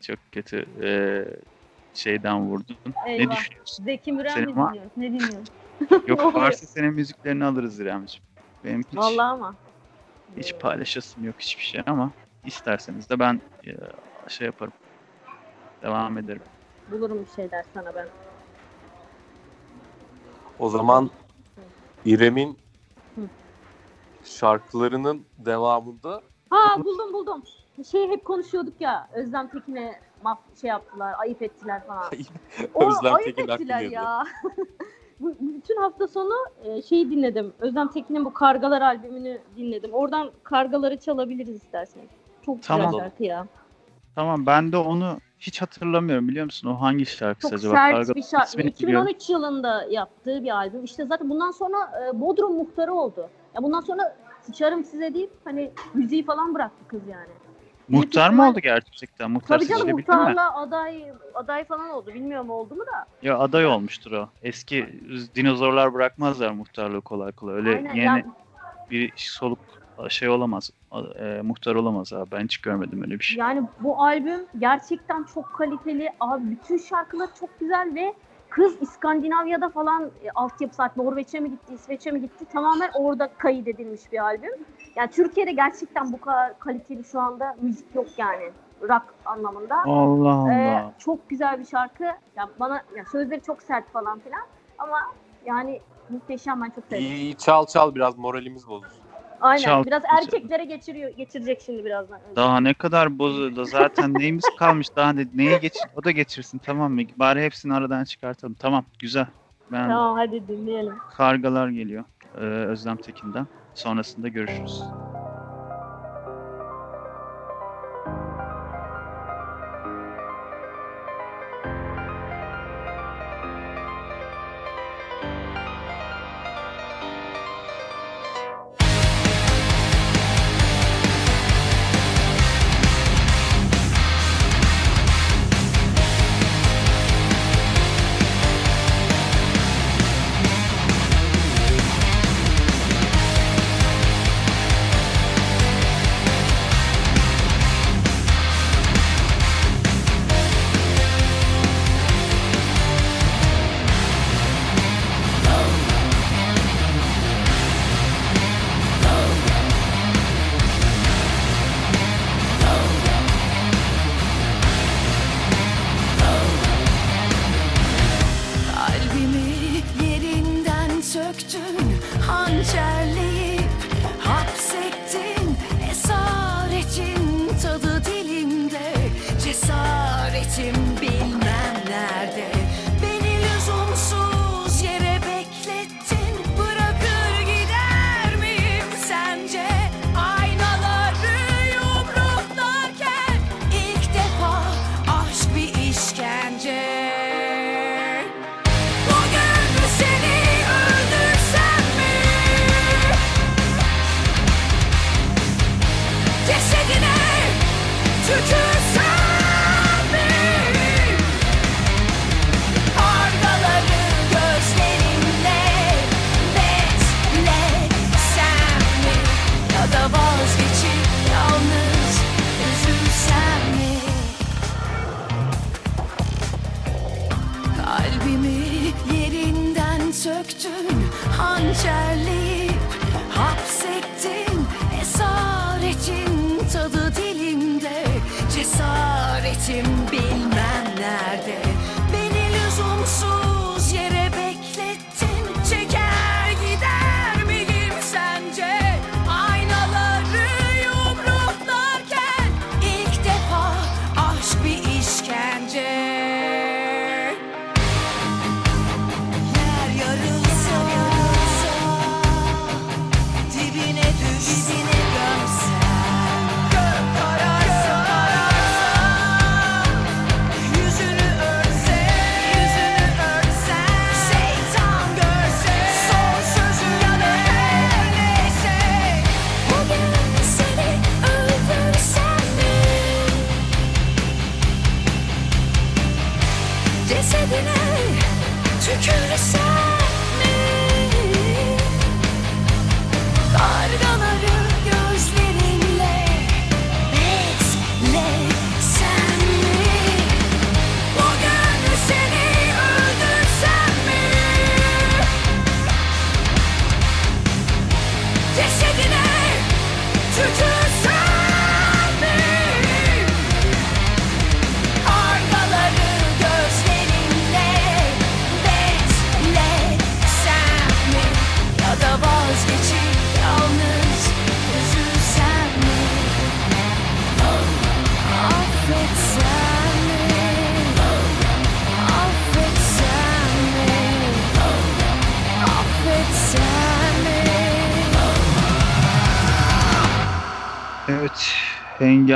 çok kötü ee, şeyden vurdun. Ne Eyvah. düşünüyorsun? Zeki Müren mi var- dinliyoruz? Ne dinliyoruz? Yok varsa senin müziklerini alırız İremciğim. Benim hiç, Vallahi ama. hiç paylaşasım yok hiçbir şey ama isterseniz de ben ee, şey yaparım. Devam ederim. Bulurum bir şeyler sana ben. O zaman İrem'in şarkılarının devamında Ha buldum buldum. Şey hep konuşuyorduk ya Özlem Tekin'e maf şey yaptılar, ayıp ettiler falan. O Özlem ayıp Tekin ettiler ya. Bu- bütün hafta sonu e, şeyi dinledim. Özlem Tekin'in bu Kargalar albümünü dinledim. Oradan Kargaları çalabiliriz isterseniz. Çok Tamam. güzel şarkı ya. Tamam ben de onu hiç hatırlamıyorum biliyor musun? O hangi şarkısı Çok acaba? sert Karga- bir şarkı. ismini biliyorum. 2013 yılında yaptığı bir albüm. İşte zaten bundan sonra e, Bodrum muhtarı oldu. Ya bundan sonra sıçarım size deyip hani müziği falan bıraktı kız yani. Muhtar mı oldu gerçekten? Muhtar Tabii canım seçilebildi mi? muhtarla aday aday falan oldu. Bilmiyorum oldu mu da. Ya aday olmuştur o. Eski dinozorlar bırakmazlar muhtarlığı kolay kolay. Öyle Aynen. yeni Ya, bir soluk şey olamaz. E, muhtar olamaz abi. Ben hiç görmedim öyle bir şey. yani bu albüm gerçekten çok kaliteli. Abi bütün şarkılar çok güzel ve kız İskandinavya'da falan e, altyapı saat Norveç'e mi gitti, İsveç'e mi gitti? Tamamen orada kaydedilmiş bir albüm. Yani Türkiye'de gerçekten bu kadar kaliteli şu anda müzik yok yani. Rock anlamında. Allah Allah. Ee, çok güzel bir şarkı. Ya bana ya sözleri çok sert falan filan ama yani muhteşem ben çok sevdim. iyi, iyi çal çal biraz moralimiz bozulsun. Aynen. Çal- biraz erkeklere geçiriyor geçirecek şimdi birazdan. Daha ne kadar bozuldu. Zaten neyimiz kalmış daha ne, neye geç o da geçirsin tamam mı? Bari hepsini aradan çıkartalım. Tamam güzel. Ben Tamam hadi dinleyelim. kargalar geliyor ee, Özlem Tekin'den. Sonrasında görüşürüz.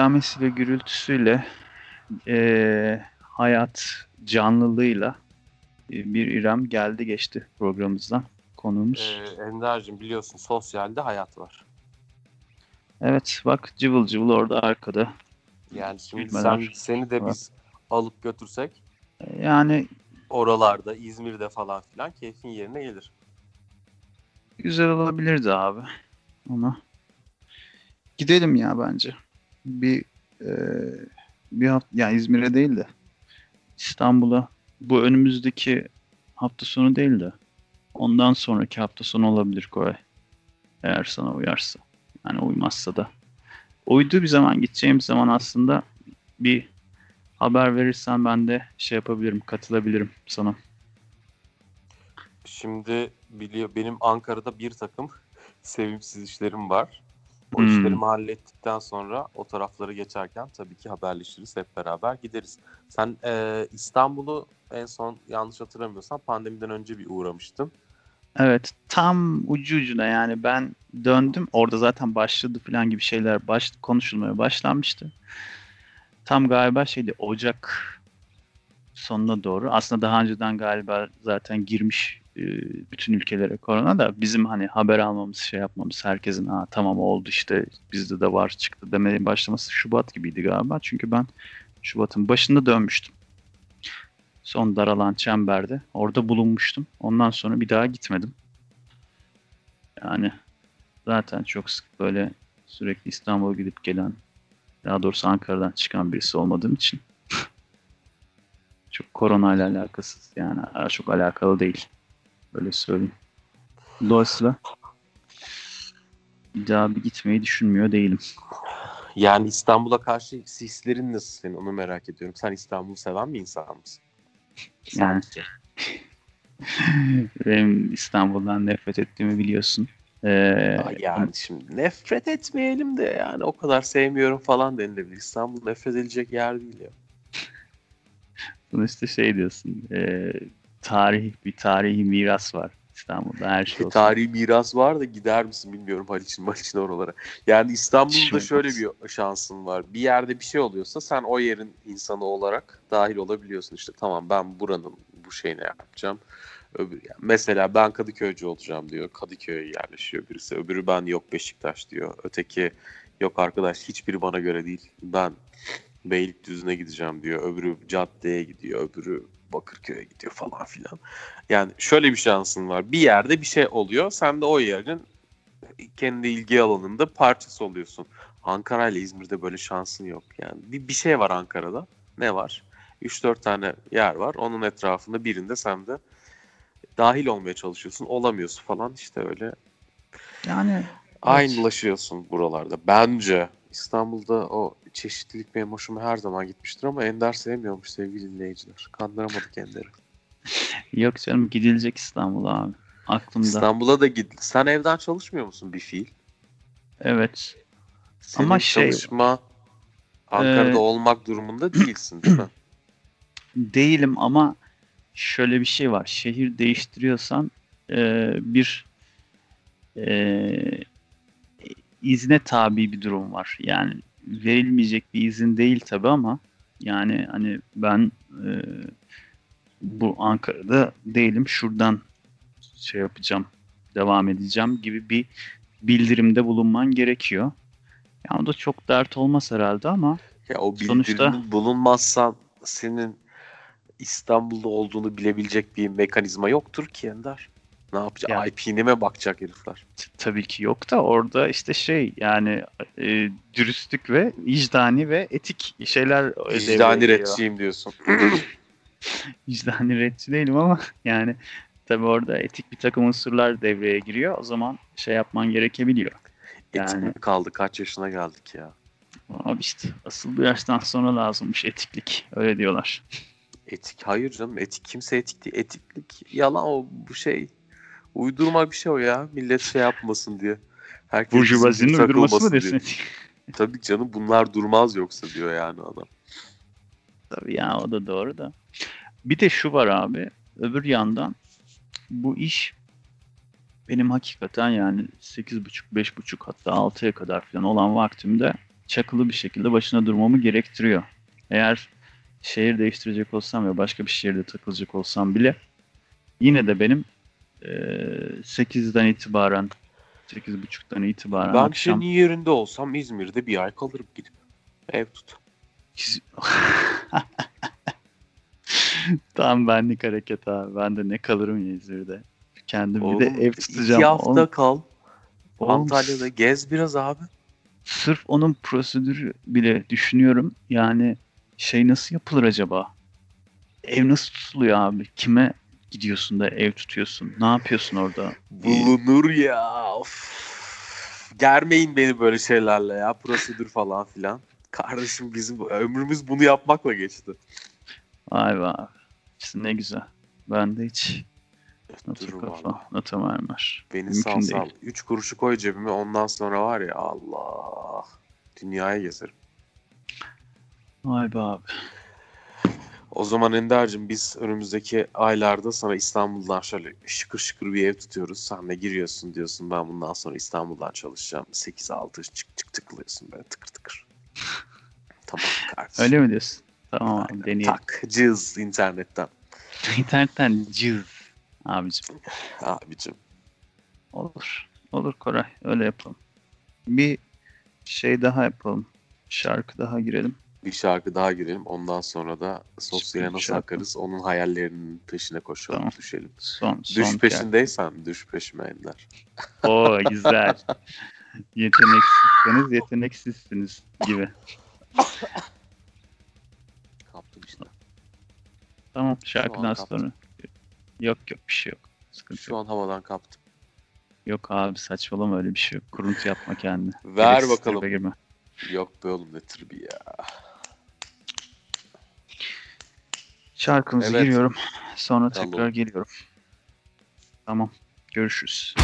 Hengamesiyle, gürültüsüyle, eee, hayat canlılığıyla e, bir İrem geldi geçti programımızdan konuğumuz. Ee, Ender'cim biliyorsun sosyalde hayat var. Evet, bak cıvıl cıvıl orada arkada. Yani şimdi Bilmeden sen, seni de biz alıp götürsek Yani oralarda, İzmir'de falan filan keyfin yerine gelir. güzel olabilirdi abi. Ama gidelim ya bence. Bir eee bir hafta, yani İzmir'e değil de İstanbul'a bu önümüzdeki hafta sonu değil de ondan sonraki hafta sonu olabilir Koray. Eğer sana uyarsa. Yani uymazsa da. Uyduğu bir zaman gideceğim zaman aslında bir haber verirsen ben de şey yapabilirim, katılabilirim sana. Şimdi biliyor benim Ankara'da bir takım sevimsiz işlerim var. O Hmm. işlerimi hallettikten sonra o tarafları geçerken tabii ki haberleşiriz. Hep beraber gideriz. Sen e, İstanbul'u en son yanlış hatırlamıyorsam pandemiden önce bir uğramıştın. Evet, tam ucu ucuna yani ben döndüm. Orada zaten başladı falan gibi şeyler baş, konuşulmaya başlanmıştı. Tam galiba şeydi Ocak sonuna doğru. Aslında daha önceden galiba zaten girmiş bütün ülkelere korona da bizim hani haber almamız, şey yapmamız, herkesin ha tamam oldu işte bizde de var çıktı demeye başlaması Şubat gibiydi galiba. Çünkü ben Şubat'ın başında dönmüştüm. Son daralan çemberde. Orada bulunmuştum. Ondan sonra bir daha gitmedim. Yani zaten çok sık böyle sürekli İstanbul'a gidip gelen, daha doğrusu Ankara'dan çıkan birisi olmadığım için çok koronayla alakasız yani çok alakalı değil. Böyle söyleyeyim. Dolayısıyla bir daha bir gitmeyi düşünmüyor değilim. Yani İstanbul'a karşı hislerin nasıl senin onu merak ediyorum. Sen İstanbul'u seven bir insan mısın? Yani benim İstanbul'dan nefret ettiğimi biliyorsun. Ee, Ya yani şimdi nefret etmeyelim de yani o kadar sevmiyorum falan denilebilir. İstanbul nefret edilecek yer değil ya. sonuçta şey diyorsun. E, tarih bir tarihi miras var İstanbul'da her şey olsun. tarihi miras var da gider misin bilmiyorum Haliç'in Haliç'in oralara. Yani İstanbul'da şöyle bir şansın var. Bir yerde bir şey oluyorsa sen o yerin insanı olarak dahil olabiliyorsun. İşte tamam ben buranın bu şeyini yapacağım. Öbür, yani mesela ben Kadıköycü olacağım diyor. Kadıköy'e yerleşiyor birisi. Öbürü ben yok Beşiktaş diyor. Öteki yok arkadaş hiçbiri bana göre değil. Ben Beylikdüzü'ne gideceğim diyor. Öbürü caddeye gidiyor. Öbürü Bakırköy'e gidiyor falan filan. Yani şöyle bir şansın var. Bir yerde bir şey oluyor. Sen de o yerin kendi ilgi alanında parçası oluyorsun. Ankara ile İzmir'de böyle şansın yok. Yani bir, bir şey var Ankara'da. Ne var? 3-4 tane yer var. Onun etrafında birinde sen de dahil olmaya çalışıyorsun. Olamıyorsun falan işte öyle. Yani Aynılaşıyorsun buralarda. Bence İstanbul'da o çeşitlilik benim hoşuma her zaman gitmiştir ama Ender sevmiyormuş sevgili dinleyiciler. Kandıramadık Ender'i. yok canım gidilecek İstanbul'a abi. Aklımda. İstanbul'a da git. Sen evden çalışmıyor musun bir fiil? Evet. Senin Ama şey- çalışma Ankara'da Ee, olmak durumunda değilsin değil mi? Değilim ama şöyle bir şey var. Şehir değiştiriyorsan e, bir e, izne tabi bir durum var. Yani verilmeyecek bir izin değil tabi ama yani hani ben e, bu Ankara'da değilim. Şuradan şey yapacağım, devam edeceğim gibi bir bildirimde bulunman gerekiyor. Yani o da çok dert olmaz herhalde ama Ya o Sonuçta- bulunmazsan senin İstanbul'da olduğunu bilebilecek bir mekanizma yoktur ki Ender. Ne yapacak? Ya- IP'ne mi bakacak herifler? Tabii ki yok da orada işte şey yani e, dürüstlük ve vicdani ve etik şeyler devreye Vicdani retçiyim diyorsun. Vicdani retçi değilim ama yani tabii orada etik bir takım unsurlar devreye giriyor. O zaman şey yapman gerekebiliyor. Etik Yani- mi kaldı? Kaç yaşına geldik ya? Abi işte asıl bu yaştan sonra lazımmış etiklik. Öyle diyorlar. Etik hayır canım etik kimse etik değil. Etiklik yalan o bu şey. Uydurma bir şey o ya. Millet şey yapmasın diye. Herkes Burjuvazinin uydurması mı desin? diye. Tabii canım bunlar durmaz yoksa diyor yani adam. Tabii ya o da doğru da. Bir de şu var abi. Öbür yandan bu iş benim hakikaten yani 8.30, 5.30 hatta 6'ya kadar falan olan vaktimde çakılı bir şekilde başına durmamı gerektiriyor. Eğer şehir değiştirecek olsam ve başka bir şehirde takılacak olsam bile yine de benim eee 8'den itibaren 8.30'dan itibaren ben akşam senin yerinde olsam İzmir'de bir ay kalırım gidip. Ev tut. Tam benlik hareket abi. Ben de ne kalırım ya İzmir'de. Kendim bir de Oğlum, ev tutacağım. İki hafta Oğlum, kal. oğlum, Antalya'da gez biraz abi. Sırf onun prosedürü bile düşünüyorum. Yani şey nasıl yapılır acaba? Ev nasıl tutuluyor abi? Kime gidiyorsun da ev tutuyorsun? Ne yapıyorsun orada? Bulunur ya. Of. Germeyin beni böyle şeylerle ya. Prosedür falan filan. Kardeşim bizim ömrümüz bunu yapmakla geçti. Vay be abi. İşte ne güzel. Ben de hiç Durun kafa, nota mermer. Beni Mümkün sal sal. değil. Üç kuruşu koy cebime ondan sonra var ya Allah. Dünyaya gezerim. Vay be abi. O zaman Ender'cim biz önümüzdeki aylarda sana İstanbul'dan şöyle şıkır şıkır bir ev tutuyoruz. Sen de giriyorsun diyorsun ben bundan sonra İstanbul'dan çalışacağım. 8-6 çık çık tıklıyorsun böyle tıkır tıkır. tamam kardeşim. Öyle mi diyorsun? Tamam Aynen. deneyelim. Tak cız internetten. İnternetten cız abicim. Abicim. Olur. Olur Koray. Öyle yapalım. Bir şey daha yapalım. Şarkı daha girelim. Bir şarkı daha girelim. Ondan sonra da sosyale Şarkı. nasıl akarız onun hayallerinin peşine koşalım. Tamam. Düşelim. Son, son Düş peşindeysen düş peşime Ender. O güzel. Yeteneksizseniz yeteneksizsiniz gibi. Kaptım işte. Tamam şarkıdan sonra. Yok yok bir şey yok. Sıkıntı Şu yok. an havadan kaptım. Yok abi saçmalama öyle bir şey yok. Kuruntu yapma kendini. Ver Gereksiz bakalım. Yok be oğlum ne tribi ya. Şarkımızı Evet. giriyorum. Sonra Tamam. tekrar geliyorum. Tamam. Görüşürüz.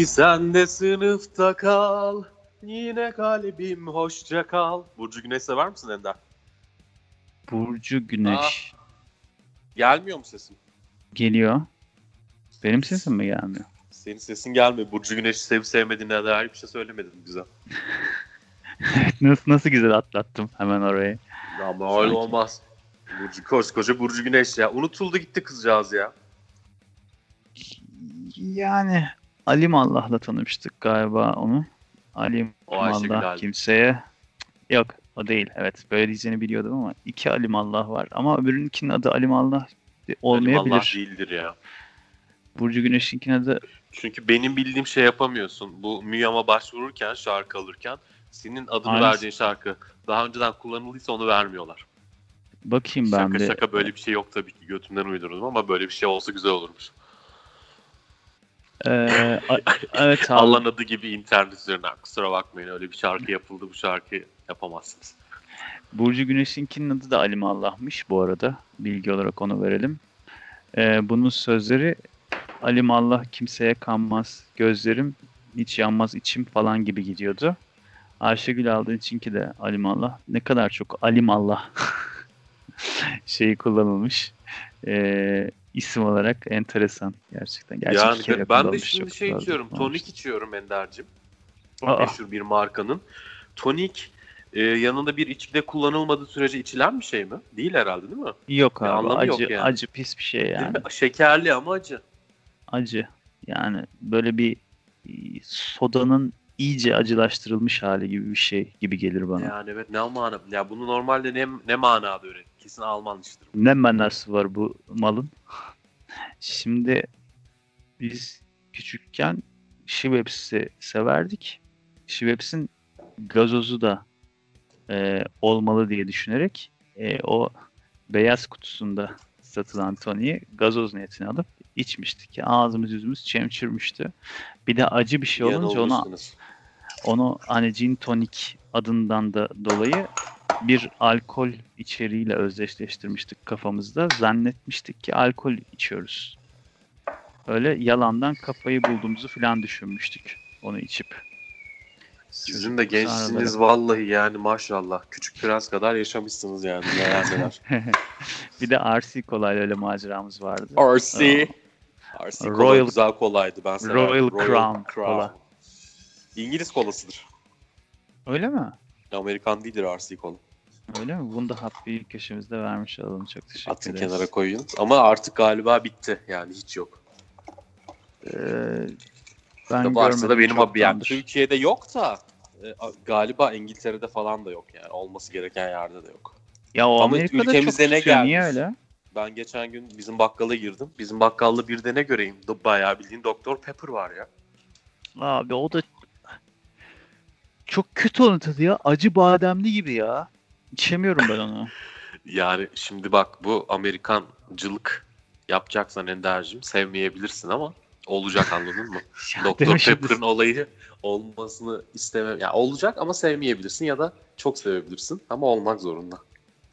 Hadi sen de sınıfta kal. Yine kalbim hoşça kal. Burcu Güneş sever misin Ender? Burcu Güneş Gelmiyor mu sesim? geliyor. Benim sesim mi gelmiyor? Senin sesin gelmiyor. Burcu Güneş'i sevip sevmediğine dair bir şey söylemedin güzel. nasıl nasıl güzel atlattım hemen orayı. Ama öyle olmaz. Burcu koskoca Burcu Güneş ya. Unutuldu gitti kızcağız ya. Yani Alim Allah'la tanımıştık galiba onu. Alim O Allah kimseye. Yok o değil. Evet böyle diyeceğini biliyordum ama iki Alim Allah var. Ama öbürünkinin adı Alim Allah olmayabilir. Allah değildir ya. Burcu Güneş'inkinin adı Çünkü benim bildiğim şey yapamıyorsun. Bu MÜYAM'a başvururken, şarkı alırken senin adını Aynısı. verdiğin şarkı daha önceden kullanıldıysa onu vermiyorlar. bakayım ben şaka bir. şaka böyle bir şey yok tabii ki. Götümden uydurdum ama böyle bir şey olsa güzel olurmuş. Ee, evet abi. Allah'ın adı gibi internet üzerinden. Kusura bakmayın öyle bir şarkı yapıldı. Bu şarkıyı yapamazsınız. Burcu Güneş'inkinin adı da Alim Allah'mış bu arada. Bilgi olarak onu verelim. Ee, bunun sözleri Alim Allah kimseye kanmaz gözlerim hiç yanmaz içim falan gibi gidiyordu. Ayşegül aldığın içinki de Alim Allah. Ne kadar çok Alim Allah şeyi kullanılmış. Ee, isim olarak enteresan gerçekten. Gerçi yani bir kere ben de şimdi şey fazla içiyorum. kullanılmış. Tonik içiyorum Ender'cim. Aa. meşhur bir markanın. Tonik e, yanında bir içkide kullanılmadığı sürece içilen bir şey mi? Değil herhalde değil mi? Yok abi anlamı yok acı yani. acı pis bir şey yani. Şekerli ama acı. acı. Yani böyle bir e, sodanın iyice acılaştırılmış hali gibi bir şey gibi gelir bana. Yani evet ne mana? Ya bunu normalde ne ne manada üret? Kesin Alman işidir. bu. Ne manası var bu malın? Şimdi biz küçükken Schweppes'i severdik. Schweppes'in gazozu da e, olmalı diye düşünerek e, o beyaz kutusunda satılan toniği gazoz niyetine alıp içmiştik. Ağzımız yüzümüz çemçürmüştü. Bir de acı bir şey olunca ona. Onu hani gin tonik adından da dolayı bir alkol içeriğiyle özdeşleştirmiştik kafamızda. Zannetmiştik ki alkol içiyoruz. Öyle yalandan kafayı bulduğumuzu falan düşünmüştük onu içip. Sizin de gençsiniz vallahi yani maşallah. Küçük prens kadar yaşamışsınız yani neler. bir de RC kolayla öyle maceramız vardı. RC. RC kola Royal- güzel kolaydı ben severim. Royal Crown kola. İngiliz kolasıdır. Öyle mi? Amerikan değildir RC kola. Öyle mi? Bunu da hap bir köşemizde vermiş olalım. Çok teşekkür Atın ederiz. kenara koyun. Ama artık galiba bitti. Yani hiç yok. Ee, ben Varsa da benim haberim. Yani. Türkiye'de yok da e, galiba İngiltere'de falan da yok yani. Olması gereken yerde de yok. Ya o Ama Amerika'da ülkemize çok ne gelmiş? Niye öyle? Ben geçen gün bizim bakkala girdim. Bizim bakkalda bir de ne göreyim? Bayağı bildiğin Dr. Pepper var ya. Abi o da çok kötü onun tadı ya. Acı bademli gibi ya. İçemiyorum ben onu. Yani şimdi bak bu Amerikancılık yapacaksan Ender'cim sevmeyebilirsin ama olacak anladın mı? Şimdi. Pepper'ın olayı olmasını istemem. Ya olacak ama sevmeyebilirsin ya da çok sevebilirsin ama olmak zorunda.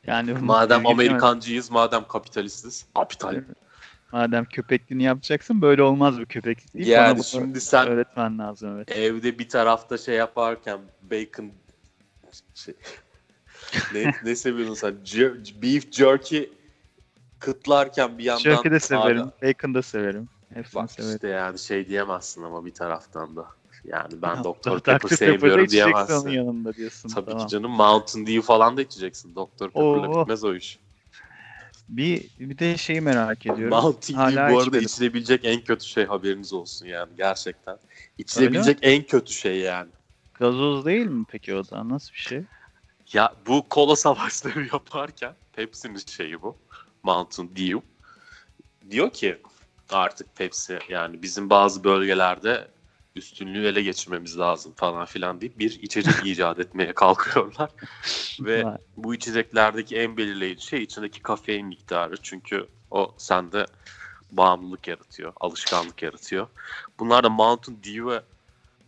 Yani Madem. Amerikancıyız, madem kapitalistiz. Kapital. Madem köpekliğini yapacaksın böyle olmaz bu köpeklik değil. Yani Bana şimdi sen öğretmen lazım evet. evde bir tarafta şey yaparken bacon şey, ne, ne seviyorsun sen? Jer- beef jerky kıtlarken bir yandan Jerky de severim. Abi, Bacon da severim. Hepsini bak severim. işte yani şey diyemezsin ama bir taraftan da. Yani ben Ya. Dr. Pepper sevmiyorum diyemezsin. yanında diyorsun. Tabii tamam. ki canım Mountain Dew falan da içeceksin. Dr. Pepper'la bitmez o iş. Bir, bir de şeyi merak ediyorum. Mountain Hala Dew bu arada içmedim. içilebilecek en kötü şey haberiniz olsun yani gerçekten. İçilebilecek en kötü şey yani. Gazoz değil mi peki o da? Nasıl bir şey? Ya bu kola savaşları yaparken Pepsi'nin şeyi bu. Mountain Dew. Diyor ki artık Pepsi yani bizim bazı bölgelerde üstünlüğü ele geçirmemiz lazım falan filan deyip bir içecek icat etmeye kalkıyorlar. Ve bu içeceklerdeki en belirleyici şey içindeki kafein miktarı. Çünkü o sende bağımlılık yaratıyor, alışkanlık yaratıyor. Bunlar da Mountain Dew'e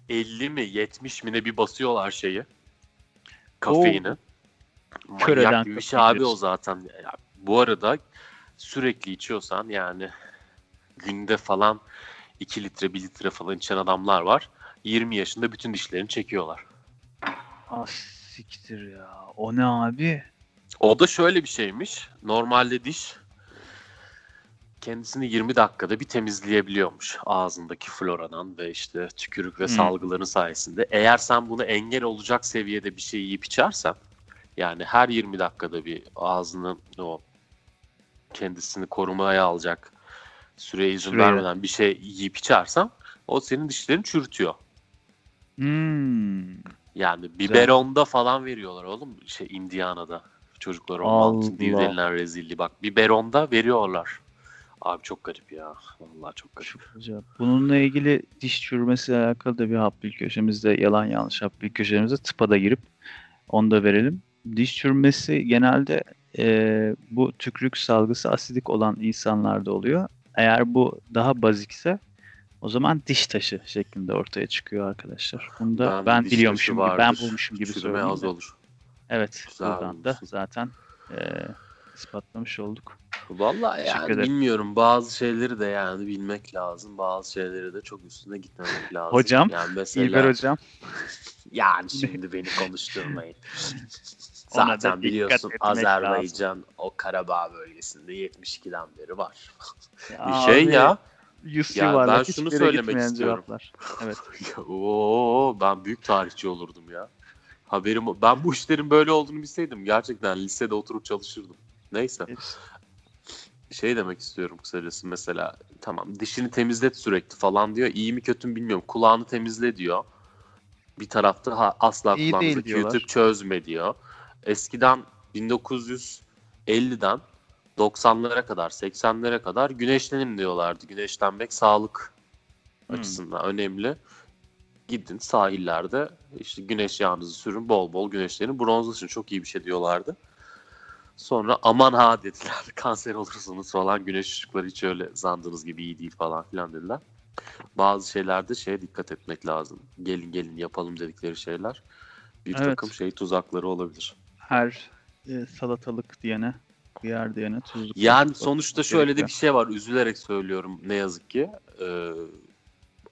50 mi 70 mi ne bir basıyorlar şeyi. Kafeini. Eden Manyak gibi bir şey abi o zaten. Ya, bu arada sürekli içiyorsan yani günde falan 2 litre 1 litre falan içen adamlar var. 20 yaşında bütün dişlerini çekiyorlar. Ah siktir ya. O ne abi? O da şöyle bir şeymiş. Normalde diş kendisini 20 dakikada bir temizleyebiliyormuş ağzındaki floradan ve işte tükürük ve Hmm. salgıların sayesinde. Eğer sen bunu engel olacak seviyede bir şey yiyip içersen yani her 20 dakikada bir ağzının o kendisini korumaya alacak süreye izin Süreyi. vermeden bir şey yiyip içersen o senin dişlerini çürütüyor. Hmm. Yani biberonda falan veriyorlar oğlum şey Indiana'da çocuklara o Allah. Mountain Dew denilen rezilli bak biberonda veriyorlar. Abi çok garip ya. Vallahi çok garip. Çok. Bununla ilgili diş çürümesiyle alakalı da bir hapbil köşemizde yalan yanlış hapbil köşemizde tıpa da girip onu da verelim. Diş çürümesi genelde e, bu tükürük salgısı asidik olan insanlarda oluyor. Eğer bu daha bazikse o zaman diş taşı şeklinde ortaya çıkıyor arkadaşlar. Bunu da ben, taşı biliyormuşum gibi, ben bulmuşum gibi çürüme söyleyeyim. az de. olur. Evet, Güzel buradan da bulmuşsun. zaten e, ispatlamış olduk. Vallahi Teşekkür yani ederim. bilmiyorum bazı şeyleri de yani bilmek lazım. Bazı şeyleri de çok üstüne gitmemek lazım. Hocam, yani mesela, İlber hocam. Yani şimdi beni konuşturmayın. Zaten biliyorsun Azerbaycan o Karabağ bölgesinde 72'den beri var. Bir şey abi, ya. Yuvarlak, ben şunu söylemek istiyorum. cevaplar. Evet. Oo, ben büyük tarihçi olurdum ya. Haberim ben bu işlerin böyle olduğunu bilseydim gerçekten lisede oturup çalışırdım. Neyse. Şey demek istiyorum kısacası mesela tamam dişini temizlet sürekli falan diyor. İyi mi kötü mü bilmiyorum. Kulağını temizle diyor. Bir tarafta ha, asla İyi diyorlar. Q-tip çözme diyor. Eskiden 1950'den 90'lara kadar 80'lere kadar güneşlenin diyorlardı. Güneşlenmek sağlık Hmm. açısından önemli. Gidin sahillerde işte güneş yağınızı sürün bol bol güneşlerin bronzlaşın çok iyi bir şey diyorlardı. Sonra aman ha dediler kanser olursunuz falan güneş ışıkları hiç öyle sandığınız gibi iyi değil falan filan dediler. Bazı şeylerde şeye dikkat etmek lazım. Gelin gelin yapalım dedikleri şeyler bir Evet. takım şey tuzakları olabilir. Her e, salatalık diyene, yer diyene tuzluk. Yani sonuçta şöyle de bir şey var. Üzülerek söylüyorum ne yazık ki. Ee,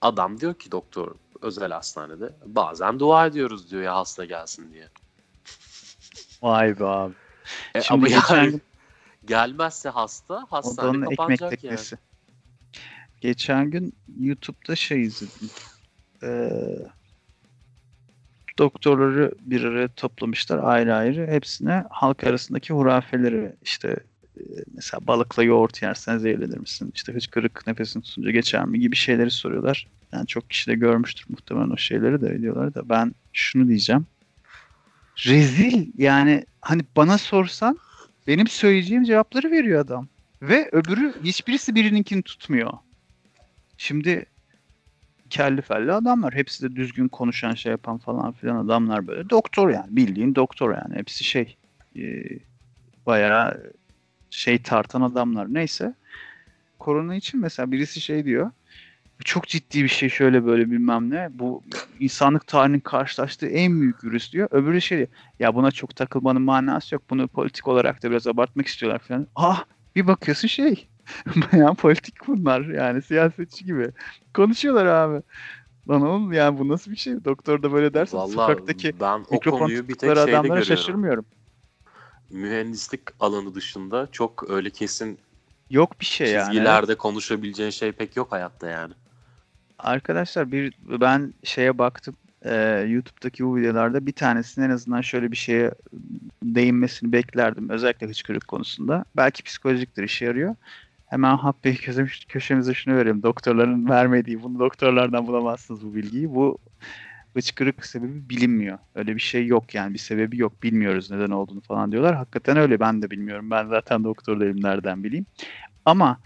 adam diyor ki doktor özel hastanede bazen dua ediyoruz diyor ya hasta gelsin diye. Vay be abi. E, Şimdi ama geçen yani gelmezse hasta hastane ekmek kapanacak yani. teknesi. Geçen gün YouTube'da şey izledim. Ee, doktorları bir araya toplamışlar ayrı ayrı. Hepsine halk arasındaki hurafeleri işte e, mesela balıkla yoğurt yersen zehirlenir misin? İşte hıçkırık nefesin tutunca geçer mi gibi şeyleri soruyorlar. Yani çok kişi de görmüştür muhtemelen o şeyleri de videoları da. Ben şunu diyeceğim. Rezil yani hani bana sorsan benim söyleyeceğim cevapları veriyor adam. Ve öbürü hiçbirisi birininkini tutmuyor. Şimdi kelli felli adamlar. Hepsi de düzgün konuşan şey yapan falan filan adamlar böyle. Doktor yani bildiğin doktor yani. Hepsi şey e, bayağı şey tartan adamlar. Neyse. Korona için mesela birisi şey diyor. "Bu Çok ciddi bir şey şöyle böyle bilmem ne. Bu insanlık tarihinin karşılaştığı en büyük virüs diyor. Öbürü şey diyor. Ya buna çok takılmanın manası yok. Bunu politik olarak da biraz abartmak istiyorlar falan. Ah bir bakıyorsun şey. Bayağı politik bunlar yani siyasetçi gibi. Konuşuyorlar abi. Lan oğlum yani bu nasıl bir şey? Doktor da böyle derse Vallahi sokaktaki ben o konuyu bir tek şeyde adamlara görüyorum. şaşırmıyorum. Mühendislik alanı dışında çok öyle kesin Yok bir şey yani. çizgilerde konuşabileceğin şey pek yok hayatta yani. Arkadaşlar bir ben şeye baktım. Ee, YouTube'daki bu videolarda bir tanesinin en azından şöyle bir şeye değinmesini beklerdim. Özellikle hıçkırık konusunda. Belki psikolojiktir işe yarıyor. Hemen Happy köşemiz- köşemize şunu vereyim. Doktorların vermediği, bunu doktorlardan bulamazsınız bu bilgiyi. Bu hıçkırık sebebi bilinmiyor. Öyle bir şey yok yani. Bir sebebi yok. Bilmiyoruz neden olduğunu falan diyorlar. Hakikaten öyle. Ben de bilmiyorum. Ben zaten doktor değilim. Nereden bileyim. Ama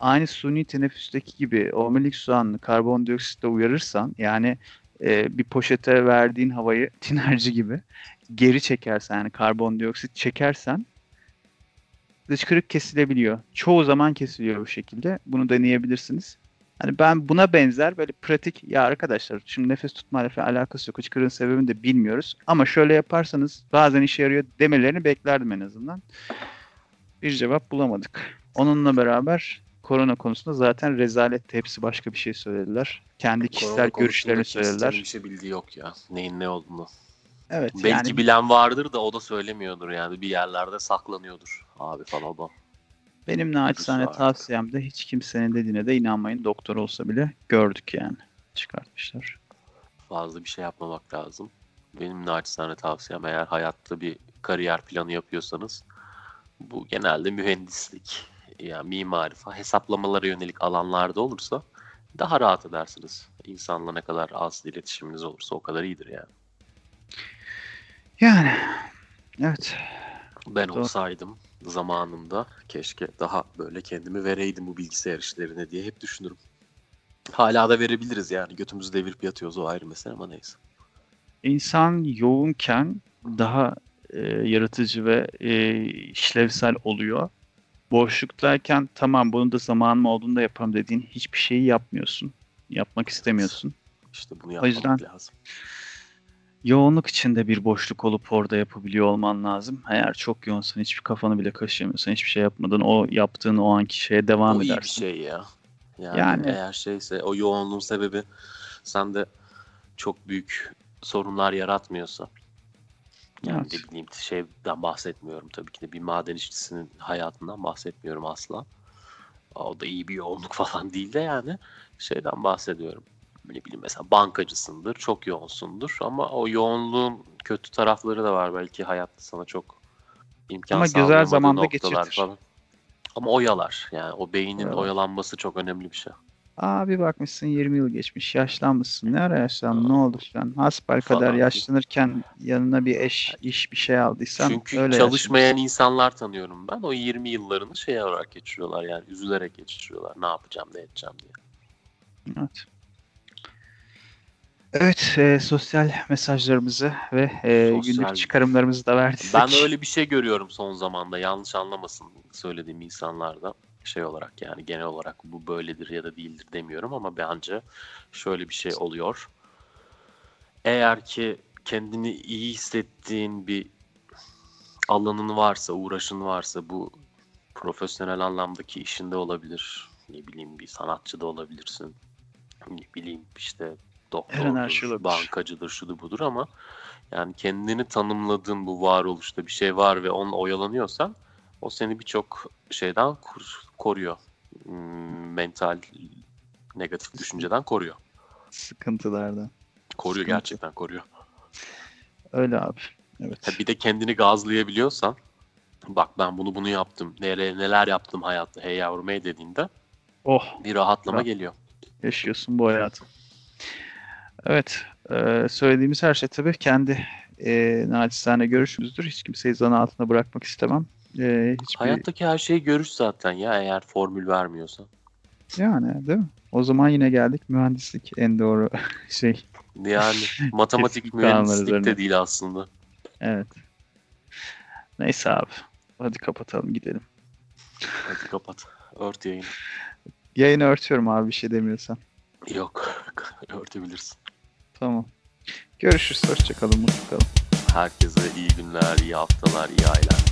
aynı suni teneffüsteki gibi omurilik soğanını karbondioksitle uyarırsan yani e, bir poşete verdiğin havayı tinerci gibi geri çekersen yani karbondioksit çekersen hıçkırık kesilebiliyor. Çoğu zaman kesiliyor bu şekilde. Bunu deneyebilirsiniz. Hani ben buna benzer böyle pratik ya arkadaşlar şimdi nefes tutmayla falan alakası yok. Hıçkırığın sebebini de bilmiyoruz. Ama şöyle yaparsanız bazen işe yarıyor demelerini beklerdim en azından. Bir cevap bulamadık. Onunla beraber korona konusunda zaten rezalet hepsi başka bir şey söylediler. Kendi kişisel Korona görüşlerini söylediler. Bir şey bildiği yok ya. Neyin ne olduğunu. Evet Belki yani bilen vardır da o da söylemiyordur yani. Bir yerlerde saklanıyordur abi falan da. benim naçizane tavsiyem de hiç kimsenin dediğine de inanmayın. Doktor olsa bile gördük yani. Çıkartmışlar. Fazla bir şey yapmamak lazım. Benim naçizane tavsiyem eğer hayatta bir kariyer planı yapıyorsanız bu genelde mühendislik, yani mimari falan hesaplamalara yönelik alanlarda olursa daha rahat edersiniz. İnsanla ne kadar az iletişiminiz olursa o kadar iyidir yani. Yani evet. Ben Doğru. olsaydım zamanında keşke daha böyle kendimi vereydim bu bilgisayar işlerine diye hep düşünürüm. Hala da verebiliriz yani. Götümüzü devirip yatıyoruz o ayrı mesele ama neyse. İnsan yoğunken daha e, yaratıcı ve e, işlevsel oluyor. Boşluktayken tamam bunu da zamanım olduğunda yaparım dediğin hiçbir şeyi yapmıyorsun. Yapmak istemiyorsun. İşte bunu yapmak yüzden- lazım. Yoğunluk içinde bir boşluk olup orada yapabiliyor olman lazım. Eğer çok yoğunsan hiçbir kafanı bile kaşıyamıyorsan hiçbir şey yapmadın o yaptığın o anki şeye devam o iyi edersin. bir şey ya. Yani, Yani- eğer şeyse o yoğunluğun sebebi sende çok büyük sorunlar yaratmıyorsa yani Evet. ne bileyim şeyden bahsetmiyorum tabii ki de bir maden işçisinin hayatından bahsetmiyorum asla. O da iyi bir yoğunluk falan değil de yani şeyden bahsediyorum. Ne bileyim mesela bankacısındır, çok yoğunsundur ama o yoğunluğun kötü tarafları da var belki hayatta sana çok imkan Ama güzel zamanda geçirtir. falan. Ama oyalar yani o beynin Oyalar. oyalanması çok önemli bir şey. Aa bir bakmışsın 20 yıl geçmiş yaşlanmışsın. Ne ara yaşlandın ne oldu falan. Hasbel kadar yaşlanırken yanına bir eş iş bir şey aldıysan Çünkü öyle çalışmayan insanlar tanıyorum ben. O 20 yıllarını şey olarak geçiriyorlar yani üzülerek geçiriyorlar. Ne yapacağım, ne edeceğim diye. Evet. Evet, e, sosyal mesajlarımızı ve e, Sosyal- günlük çıkarımlarımızı da verdik. Ben öyle bir şey görüyorum son zamanda. Yanlış anlamasın söylediğim insanlarda. Şey olarak yani genel olarak bu böyledir ya da değildir demiyorum ama bence şöyle bir şey oluyor. Eğer ki kendini iyi hissettiğin bir alanın varsa, uğraşın varsa bu profesyonel anlamdaki işinde olabilir. Ne bileyim bir sanatçı da olabilirsin. Ne bileyim işte Şey doktordur, olabilir. bankacıdır, şudur budur ama yani kendini tanımladığın bu varoluşta bir şey var ve onunla oyalanıyorsan o seni birçok şeyden koruyor. Hmm, Mental negatif düşünceden koruyor. Sıkıntılardan. Koruyor Sıkıntı. gerçekten koruyor. Öyle abi. Evet. Ha, Bir de kendini gazlayabiliyorsan bak ben bunu bunu yaptım. Neler, neler yaptım hayatta hey yavrum hey dediğinde Oh, bir rahatlama Rahat. geliyor. yaşıyorsun bu hayatı. Evet, e, söylediğimiz her şey tabii kendi e, naçizane görüşümüzdür. Hiç kimseyi zan altına bırakmak istemem. E, hiçbir, Hayattaki her şey görüş zaten ya eğer formül vermiyorsa. Yani değil mi? O zaman yine geldik mühendislik en doğru şey. Yani matematik mühendislik de değil aslında. Evet. Neyse abi. Hadi kapatalım gidelim. Hadi kapat. Ört yayını. Yayını örtüyorum abi bir şey demiyorsan. Yok. Örtebilirsin. Tamam. Görüşürüz. Hoşçakalın. Mutlu kalın. Herkese iyi günler, iyi haftalar, iyi aylar.